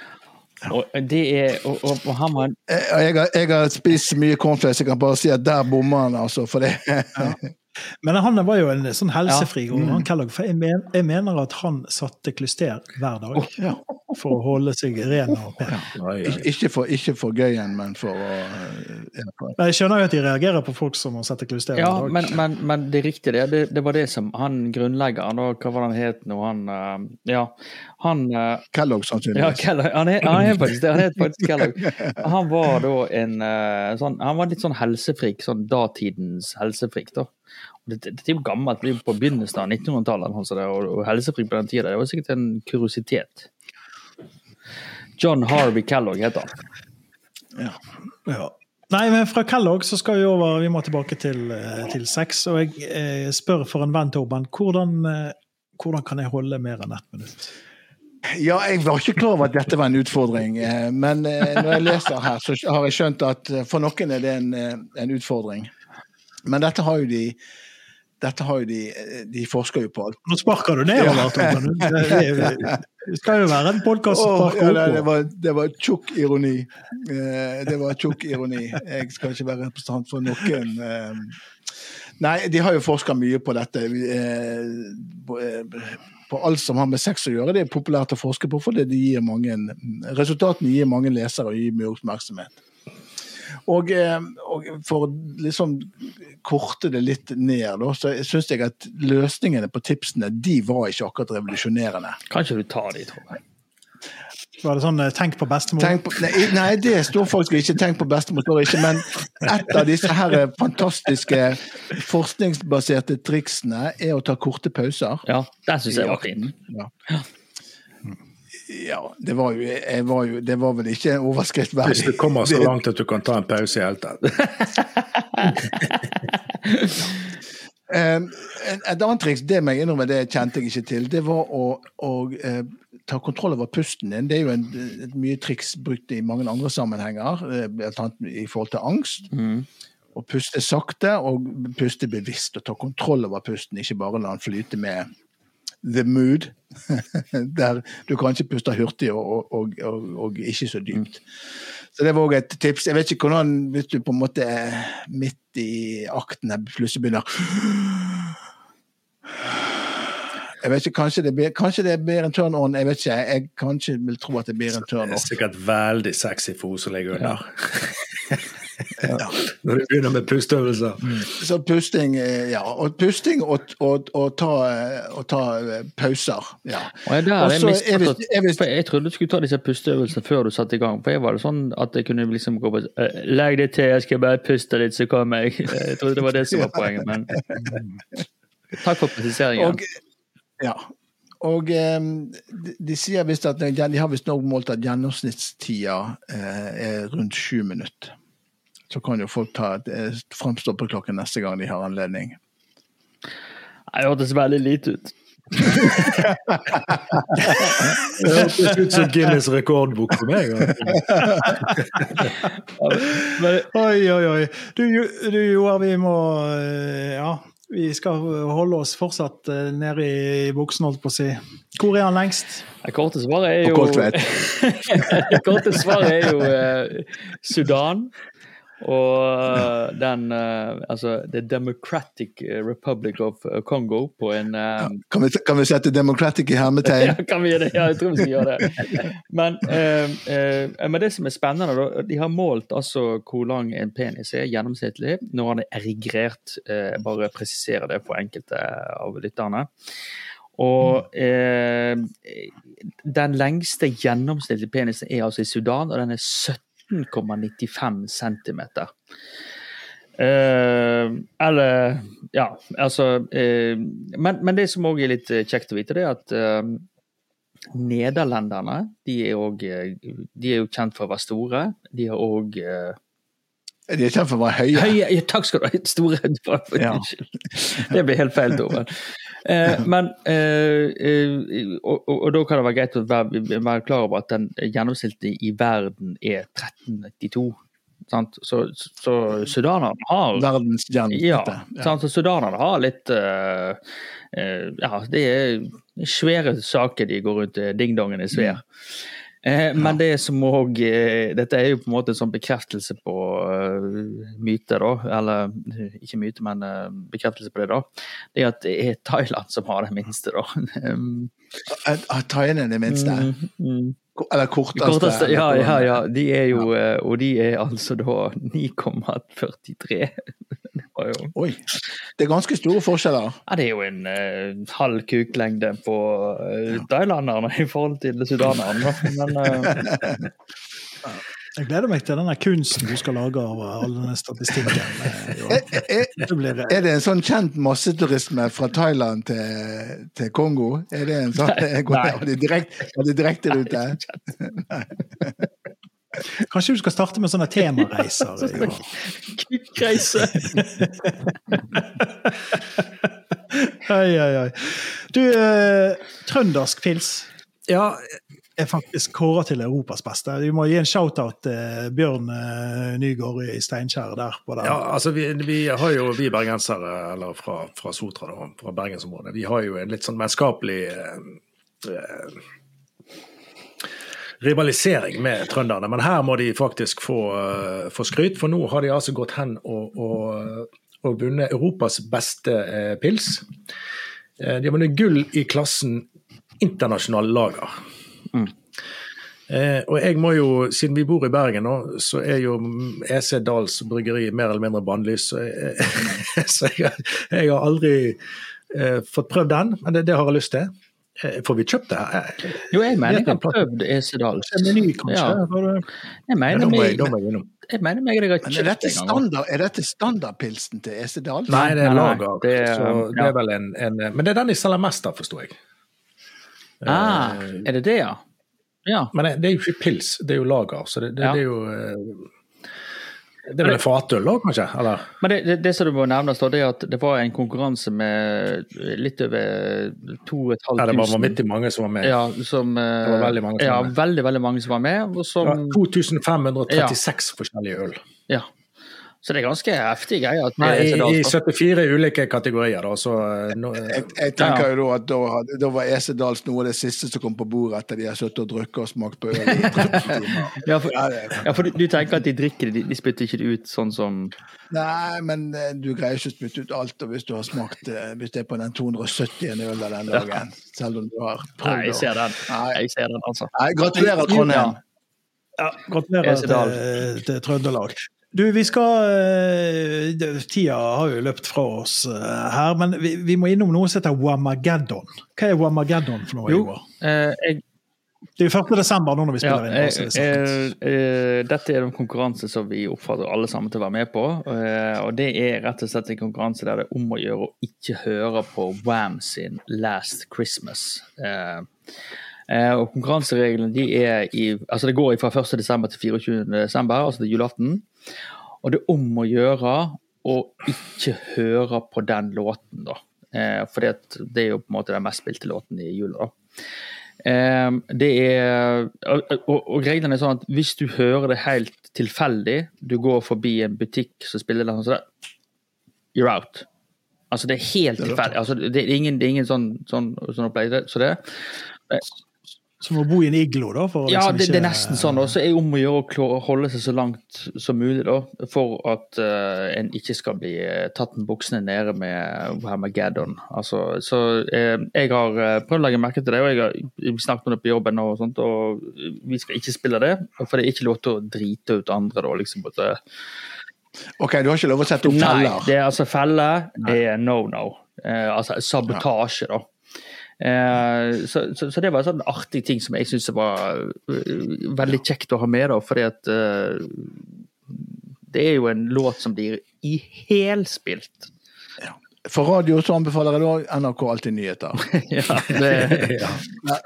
Speaker 2: Og det er og, og, og han var
Speaker 3: jeg, jeg, jeg, har spist mye cornflakes, jeg kan bare si at der bommer han, altså. For det.
Speaker 1: Ja. Men han var jo en sånn helsefri ja. mm. Kellogg, for jeg, men, jeg, mener at han satte klyster hver dag oh, ja. for å holde seg ren og pen.
Speaker 3: Ja. Ikke, for, ikke for gøyen, men for å
Speaker 1: Jeg skjønner jo at de reagerer på folk som må sette klyster
Speaker 2: ja, hver dag. Men, men, men, det er riktig, det. det. det. var det som han grunnleggeren, hva var det han het nå, han uh, Ja, han uh,
Speaker 3: Kellogg, sannsynligvis.
Speaker 2: Ja, Kellogg, han, er, han er faktisk det. Han het faktisk Kellogg. Han var da en uh, sånn Han var litt sånn helsefrik, sånn datidens helsefrik, da. Det, det, er jo gammelt, det er på begynnelsen av 1900-tallet, altså og, og helsefri på den tida. Det var sikkert en kuriositet. John Harvey Kellogg heter han.
Speaker 1: Ja. ja. Nei, men fra Kellogg så skal vi over Vi må tilbake til, eh, til sex. Og jeg eh, spør for en venn, Torben, hvordan, eh, hvordan kan jeg holde mer enn ett minutt?
Speaker 3: Ja, jeg var ikke klar over at dette var en utfordring. Eh, men når jeg leser her, så har jeg skjønt at for noen er det en, en utfordring. Men dette har jo de dette har jo de, de forsker jo på alt.
Speaker 1: Nå sparker du nedover, Torben. Det skal jo være en podkast som
Speaker 3: sparker ja, det, var, det var tjukk ironi. Eh, det var tjukk ironi. Jeg skal ikke være representant for noen. Eh. Nei, de har jo forska mye på dette. Eh, på alt som har med sex å gjøre. Det er populært å forske på, for det gir mange, resultatene gir mange lesere og gir mye oppmerksomhet. Og, og for liksom korte det litt ned, da, så syns jeg at løsningene på tipsene de var ikke akkurat revolusjonerende.
Speaker 2: Kan ikke du ta de, tror jeg.
Speaker 1: Var det sånn eh, 'tenk på bestemor'?
Speaker 3: Tenk på, nei, nei, det står faktisk ikke 'tenk på bestemor', står ikke, men et av disse her fantastiske forskningsbaserte triksene er å ta korte pauser.
Speaker 2: Ja, det syns jeg var fint.
Speaker 3: Ja. Ja, det var jo, var jo, det var vel ikke en overskrift verdig.
Speaker 4: Hvis du kommer så langt at du kan ta en pause i hele tatt.
Speaker 3: Um, et annet triks, det må jeg innrømme, det kjente jeg ikke til, det var å, å uh, ta kontroll over pusten din. Det er jo en, et mye triks brukt i mange andre sammenhenger, bl.a. i forhold til angst.
Speaker 2: Mm.
Speaker 3: Å puste sakte og puste bevisst, og ta kontroll over pusten, ikke bare la den flyte med the mood, der du kanskje puster hurtig og, og, og, og ikke så dypt. Så det var òg et tips. Jeg vet ikke hvordan, hvis du på en måte er midt i akten her plutselig begynner jeg vet ikke, Kanskje det blir, kanskje det blir en turn on, jeg vet ikke. Jeg kanskje vil tro at det blir en turn
Speaker 4: Det er sikkert veldig sexy for henne som ligger under.
Speaker 3: Ja.
Speaker 4: Når du begynner med pusteøvelser.
Speaker 3: Så pusting, ja. Og pusting og, og, og, ta, og ta pauser. Ja.
Speaker 2: Og jeg, der,
Speaker 3: Og
Speaker 2: jeg,
Speaker 3: mistet
Speaker 2: misforstått-
Speaker 3: er vi- er
Speaker 2: for jeg trodde du skulle ta disse pusteøvelsene før du satte i gang. For jeg var det sånn at jeg kunne liksom gå på eh, Legg det til, jeg skal bare puste litt, så kommer jeg. Jeg trodde det var det som var poenget, men Takk for presiseringen.
Speaker 3: Og, ja. Og eh, de, de sier visst at de har visst nok målt at gjennomsnittstida eh, er rundt sju minutter. Så kan jo folk ta et eh, framstoppeklokke neste gang de har anledning.
Speaker 2: Det hørtes veldig lite ut.
Speaker 4: Det hørtes ut som Guinness rekordbok for meg.
Speaker 1: Oi, oi, oi. Du, du Joar, vi må eh, Ja, vi skal holde oss fortsatt eh, nede i buksen, holdt på å si. Hvor er han lengst?
Speaker 2: det korte svaret er jo
Speaker 3: Koltvedt.
Speaker 2: Det korte svaret er jo eh, Sudan. Og eh, den eh, Altså The Democratic Republic of Congo på en eh,
Speaker 3: Kan vi, kan vi sette 'democratic' i hermetegn?
Speaker 2: Ja, kan vi gjøre det? Ja, jeg tror vi skal gjøre det. Men, eh, eh, men det som er spennende, da, de har målt altså hvor lang en penis er gjennomsnittlig når han er erigrert. Eh, bare presiserer det for enkelte av lytterne. Og eh, den lengste gjennomsnittlige penisen er altså i Sudan, og den er 17,95 cm. Eh, eller Ja, altså eh, men, men det som òg er litt eh, kjekt å vite, det er at eh, Nederlenderne de er, også, eh, de er jo kjent for å være store. De har òg
Speaker 3: De er å være høye.
Speaker 2: Høye, ja, takk skal du ha. Store
Speaker 3: Ja.
Speaker 2: Det blir helt feil, Torben. Eh, men eh, eh, og, og, og da kan det være greit å være, være klar over at den gjennomsnittet i verden er 1392. Sant? Så, så sudanerne har ja,
Speaker 3: Verdensgjennomsnittet.
Speaker 2: sant? Så sudanerne har litt uh, uh, Ja, det er svære saker de går rundt. Dingdongen er svær. Eh, men det som òg eh, Dette er jo på en måte en sånn bekreftelse på uh, myter, da. Eller eh, ikke myte, men uh, bekreftelse på det, da. Det er at det er Thailand som har det minste, da.
Speaker 3: Thaiene er det minste.
Speaker 2: mm, mm.
Speaker 3: Eller korteste.
Speaker 2: Korteste, ja, ja, ja. De er jo ja. Og de er altså da 9,43. Jo
Speaker 3: Oi. Det er ganske store forskjeller.
Speaker 2: Ja, det er jo en uh, halv kuklengde på uh, thailanderne i forhold til sudanerne. Men eh,
Speaker 1: Jeg gleder meg til denne kunsten du skal lage av all denne statistikken. eh,
Speaker 3: Er, er,
Speaker 1: Det
Speaker 3: er en sånn kjent masseturisme fra Thailand til, til Kongo? Er det en sånn
Speaker 2: Nei.
Speaker 3: det de direkte, rute?
Speaker 1: Kanskje du skal starte med sånne temareiser? Johan?
Speaker 2: Kvikkreise!
Speaker 1: Oi, oi, oi. Du, eh, trøndersk pils
Speaker 4: Ja,
Speaker 1: er faktisk kåra til Europas beste. Vi må gi en shout-out til Bjørn eh, Nygaard i Steinkjer der. på
Speaker 4: ja altså vi, vi har jo, vi bergensere, eller fra, fra Sotra, da, fra bergensområdet, vi har jo en litt sånn vennskapelig eh, eh, rivalisering med trønderne. Men her må de faktisk få, eh, få skryt, for nå har de altså gått hen og, og, og vunnet Europas beste eh, pils. Eh, de har vunnet gull i klassen internasjonal lager. Eh, og jeg må jo, siden vi bor i Bergen nå, så er jo EC Dals bryggeri mer eller mindre bannlyst. Så, jeg, så jeg, jeg, har aldri eh, fått prøvd den, men det, det, har jeg lyst til. Eh, får vi kjøpt det her?
Speaker 2: Jo, jeg mener jeg har prøvd EC Dals.
Speaker 1: Meny, kanskje? Ja.
Speaker 2: Jeg mener
Speaker 4: ja,
Speaker 2: jeg, jeg mener meg jeg har kjøpt
Speaker 3: er dette, standard, er dette standardpilsen til EC Dals?
Speaker 4: Nei, det er lager. Det, så det er vel en, en, men det er den de selger mest av, forsto jeg.
Speaker 2: Ah, er det det, ja? Ja.
Speaker 4: Men det er jo ikke pils, det er jo lager. Så det, det, ja. det er jo eh, det er vel en fatøl òg, kanskje? Eller?
Speaker 2: Men det, det, det, som du må nevne, er at det var en konkurranse med litt over 2500
Speaker 4: Ja, det var vanvittig mange som var med.
Speaker 2: Ja, som,
Speaker 4: det var veldig mange som
Speaker 2: ja,
Speaker 4: var med.
Speaker 2: veldig, veldig mange som var med. Som,
Speaker 4: ja, 2536 ja. forskjellige øl.
Speaker 2: Ja. Så det er ganske heftig greier.
Speaker 4: Nei, i, i, 74 ulike kategorier, da. Så,
Speaker 3: eh, no, jeg, jeg, tenker jo da at da, da var Esedals noe av det siste som kom på bordet etter de har sittet og drukket og smakt på øl.
Speaker 2: ja, for, ja, for du, du, tenker at de drikker det, de, de spytter ikke det ut sånn som
Speaker 3: Nei, men eh, du greier ikke å spytte ut alt og hvis du har smakt eh, hvis det er på den 270. ølet den dagen. Selv om du har
Speaker 2: prøvd. Nei, jeg ser den. Nei. Jeg ser den, altså.
Speaker 3: Nei, gratulerer, Trondheim.
Speaker 1: Ja, gratulerer til, til Trøndelag. Du, vi skal uh, Tida har jo løpt fra oss uh, her, men vi, vi, må innom noe som heter Wamageddon. Hva er Wamageddon for noe?
Speaker 2: Jo, eh, jeg,
Speaker 1: det er jo 1. desember nå når vi spiller
Speaker 2: ja, inn. Det dette er en konkurranse som vi oppfordrer alle sammen til å være med på. og Det er rett og slett en konkurranse der det er om å gjøre å ikke høre på Wam sin 'Last Christmas'. Og Konkurransereglene de er i, altså det går fra 1. desember til 24. desember, altså til julaften. Og det er om å gjøre å ikke høre på den låten, da. Eh, for det er jo på en måte den mest spilte låten i jula. Eh, det er og, og, reglene er sånn at hvis du hører det helt tilfeldig, du går forbi en butikk som spiller den sånn, you're out. Altså det er helt tilfeldig. Altså, det er ingen, det er ingen sånn, sånn, sånn opplegg. Så det,
Speaker 1: som å bo i en iglo, da?
Speaker 2: ja, liksom det, det, er nesten sånn. Og så er det om å gjøre å holde seg så langt som mulig, da. For at uh, en ikke skal bli uh, tatt med buksene nede med Hamageddon. Altså, så uh, jeg har prøvd å legge merke til det, og jeg har snakket om det på jobben, og sånt, og vi skal ikke spille det. For det er ikke lov til å drite ut andre, da. liksom. At,
Speaker 3: OK, du har ikke lov å sette opp feller?
Speaker 2: Nei, det er altså feller. Det er no-no. altså sabotasje, da. Eh, så, så, så, det var en sånn artig ting som jeg syns var uh, veldig kjekt å ha med. da, fordi at uh, det er jo en låt som blir ihelspilt
Speaker 3: Ja. For radio så anbefaler jeg da NRK Alltid nyheter.
Speaker 2: ja, det,
Speaker 3: ja.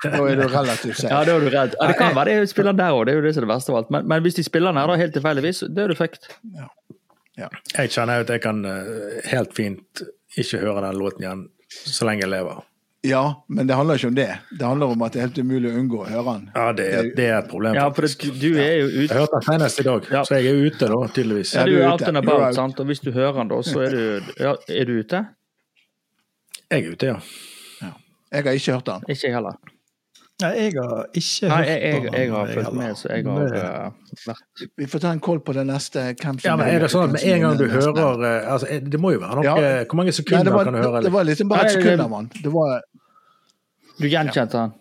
Speaker 3: Da er du relativt safe.
Speaker 2: Ja, da er du redd. Ja, det kan være de spiller den der òg, det er jo det som er det verste av alt. Men, men hvis de spiller den her da helt tilfeldigvis, da er du fucked. Ja.
Speaker 4: Ja. Jeg kjenner at jeg kan helt fint ikke høre den låten igjen så lenge jeg lever.
Speaker 3: Ja, men det handler ikke om det. Det handler om at det er helt umulig å unngå å høre den.
Speaker 4: Ja, det er, det er et problem.
Speaker 2: Ja, for det, du er jo ute.
Speaker 4: Jeg hørte den senest i dag, ja. så jeg er ute da, tydeligvis.
Speaker 2: Ja, du er out and about, sant? og hvis du hører den da, så er du, ja, er du ute?
Speaker 4: Jeg er ute, ja.
Speaker 3: ja. Jeg har ikke hørt den.
Speaker 2: Ikke jeg heller.
Speaker 1: Nei, jeg har ikke
Speaker 2: Nei, jeg, jeg, jeg, har fulgt med, så jeg har uh, vært
Speaker 3: Vi får ta en koll på det neste.
Speaker 4: ja, men er det sånn at med en gang du hører uh, altså, Det må jo være noe ja. Hvor mange sekunder Nei, var, kan du høre?
Speaker 3: Det, det var liksom bare et sekund, mann. Det var
Speaker 2: du gjenkjente han.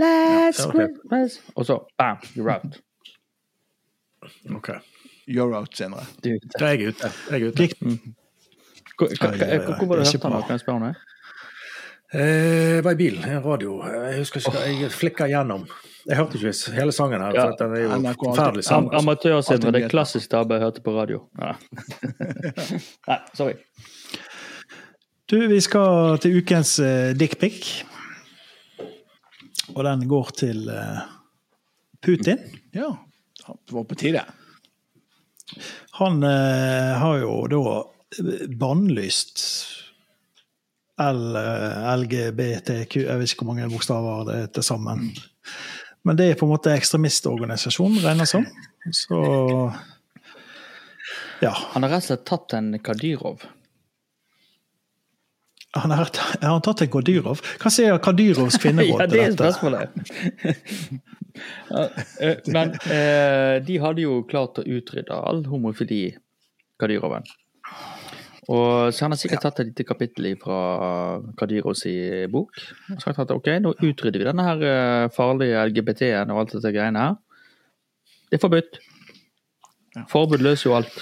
Speaker 2: Last ja, Christmas Og så bam, you're out.
Speaker 4: OK.
Speaker 3: You're out senere.
Speaker 4: Da er jeg ute. Jeg er ute. Mm.
Speaker 2: Hvor var det du hørte han? Kan jeg spørre om det?
Speaker 4: Eh, var i bilen, en radio. Jeg husker ikke, jeg flikka gjennom. Jeg hørte ikke hele sangen her. For Den er jo forferdelig sang.
Speaker 2: Altså. Amatørsindre, det er klassisk tabbe jeg hørte på radio. Ja. Nei, sorry.
Speaker 1: Du, vi skal til ukens uh, dickpic. Og den går til uh, Putin.
Speaker 3: Ja, det var på tide.
Speaker 1: Han uh, har jo da bannlyst LGBTQ Jeg vet ikke hvor mange bokstaver det er til sammen. Men det er på en måte ekstremistorganisasjon, regner som. Så ja.
Speaker 2: Han har rett og slett tatt en Kadyrov.
Speaker 1: Han har, har han tatt en Kadyrov? Hva sier Kadyrovs kvinneråd
Speaker 2: til dette? ja, det er spørsmålet. Eh, men eh, de hadde jo klart å utrydde all homofili, Kadyroven. Og så han har sikkert tatt et lite kapittel fra Kadyrovs i bok. Og sagt at ok, nå utrydder vi denne her eh, farlige LGBT-en og alt dette greiene her. Det er forbudt. Forbud løser jo alt.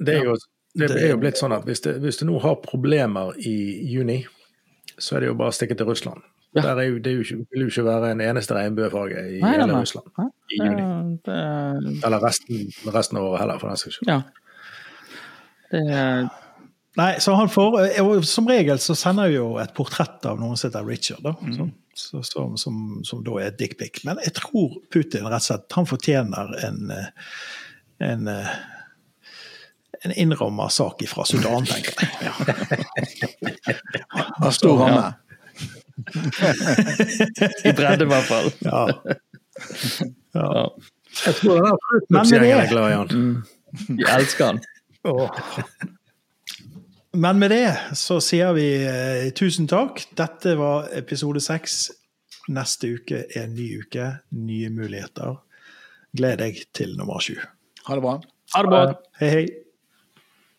Speaker 4: Det er jo, det er jo blitt sånn at hvis, det, hvis du nå har problemer i juni, så er det jo bare å stikke til Russland.
Speaker 2: Ja.
Speaker 4: Der er jo, det er jo ikke, vil jo ikke være en eneste regnbuefarge i
Speaker 2: Nei,
Speaker 4: hele
Speaker 2: nei.
Speaker 4: Russland i juni.
Speaker 2: Det, det,
Speaker 4: Eller resten, resten av året heller, for den saks skyld.
Speaker 2: ja. Det,
Speaker 1: Nei, så han får, Som regel så sender vi jo et portrett av noen som heter Richard, da, som, så, som, som, som da er dickpic. Men jeg tror Putin rett og slett han fortjener en, eh, en, eh, en innramma sak fra Sudan, tenker jeg. Ja.
Speaker 3: Har stor ramme.
Speaker 2: I bredde, i hvert fall.
Speaker 1: Ja.
Speaker 2: Ja.
Speaker 4: Jeg tror den
Speaker 1: er med
Speaker 4: Fruitnuts-gjengen er glad i han.
Speaker 2: Vi elsker han.
Speaker 1: Men med det så sier vi eh, tusen takk. Dette var episode seks. Neste uke er en ny uke, nye muligheter. Gled deg til nummer sju.
Speaker 3: Ha det bra.
Speaker 2: Ha det bra.
Speaker 1: Hei, hei.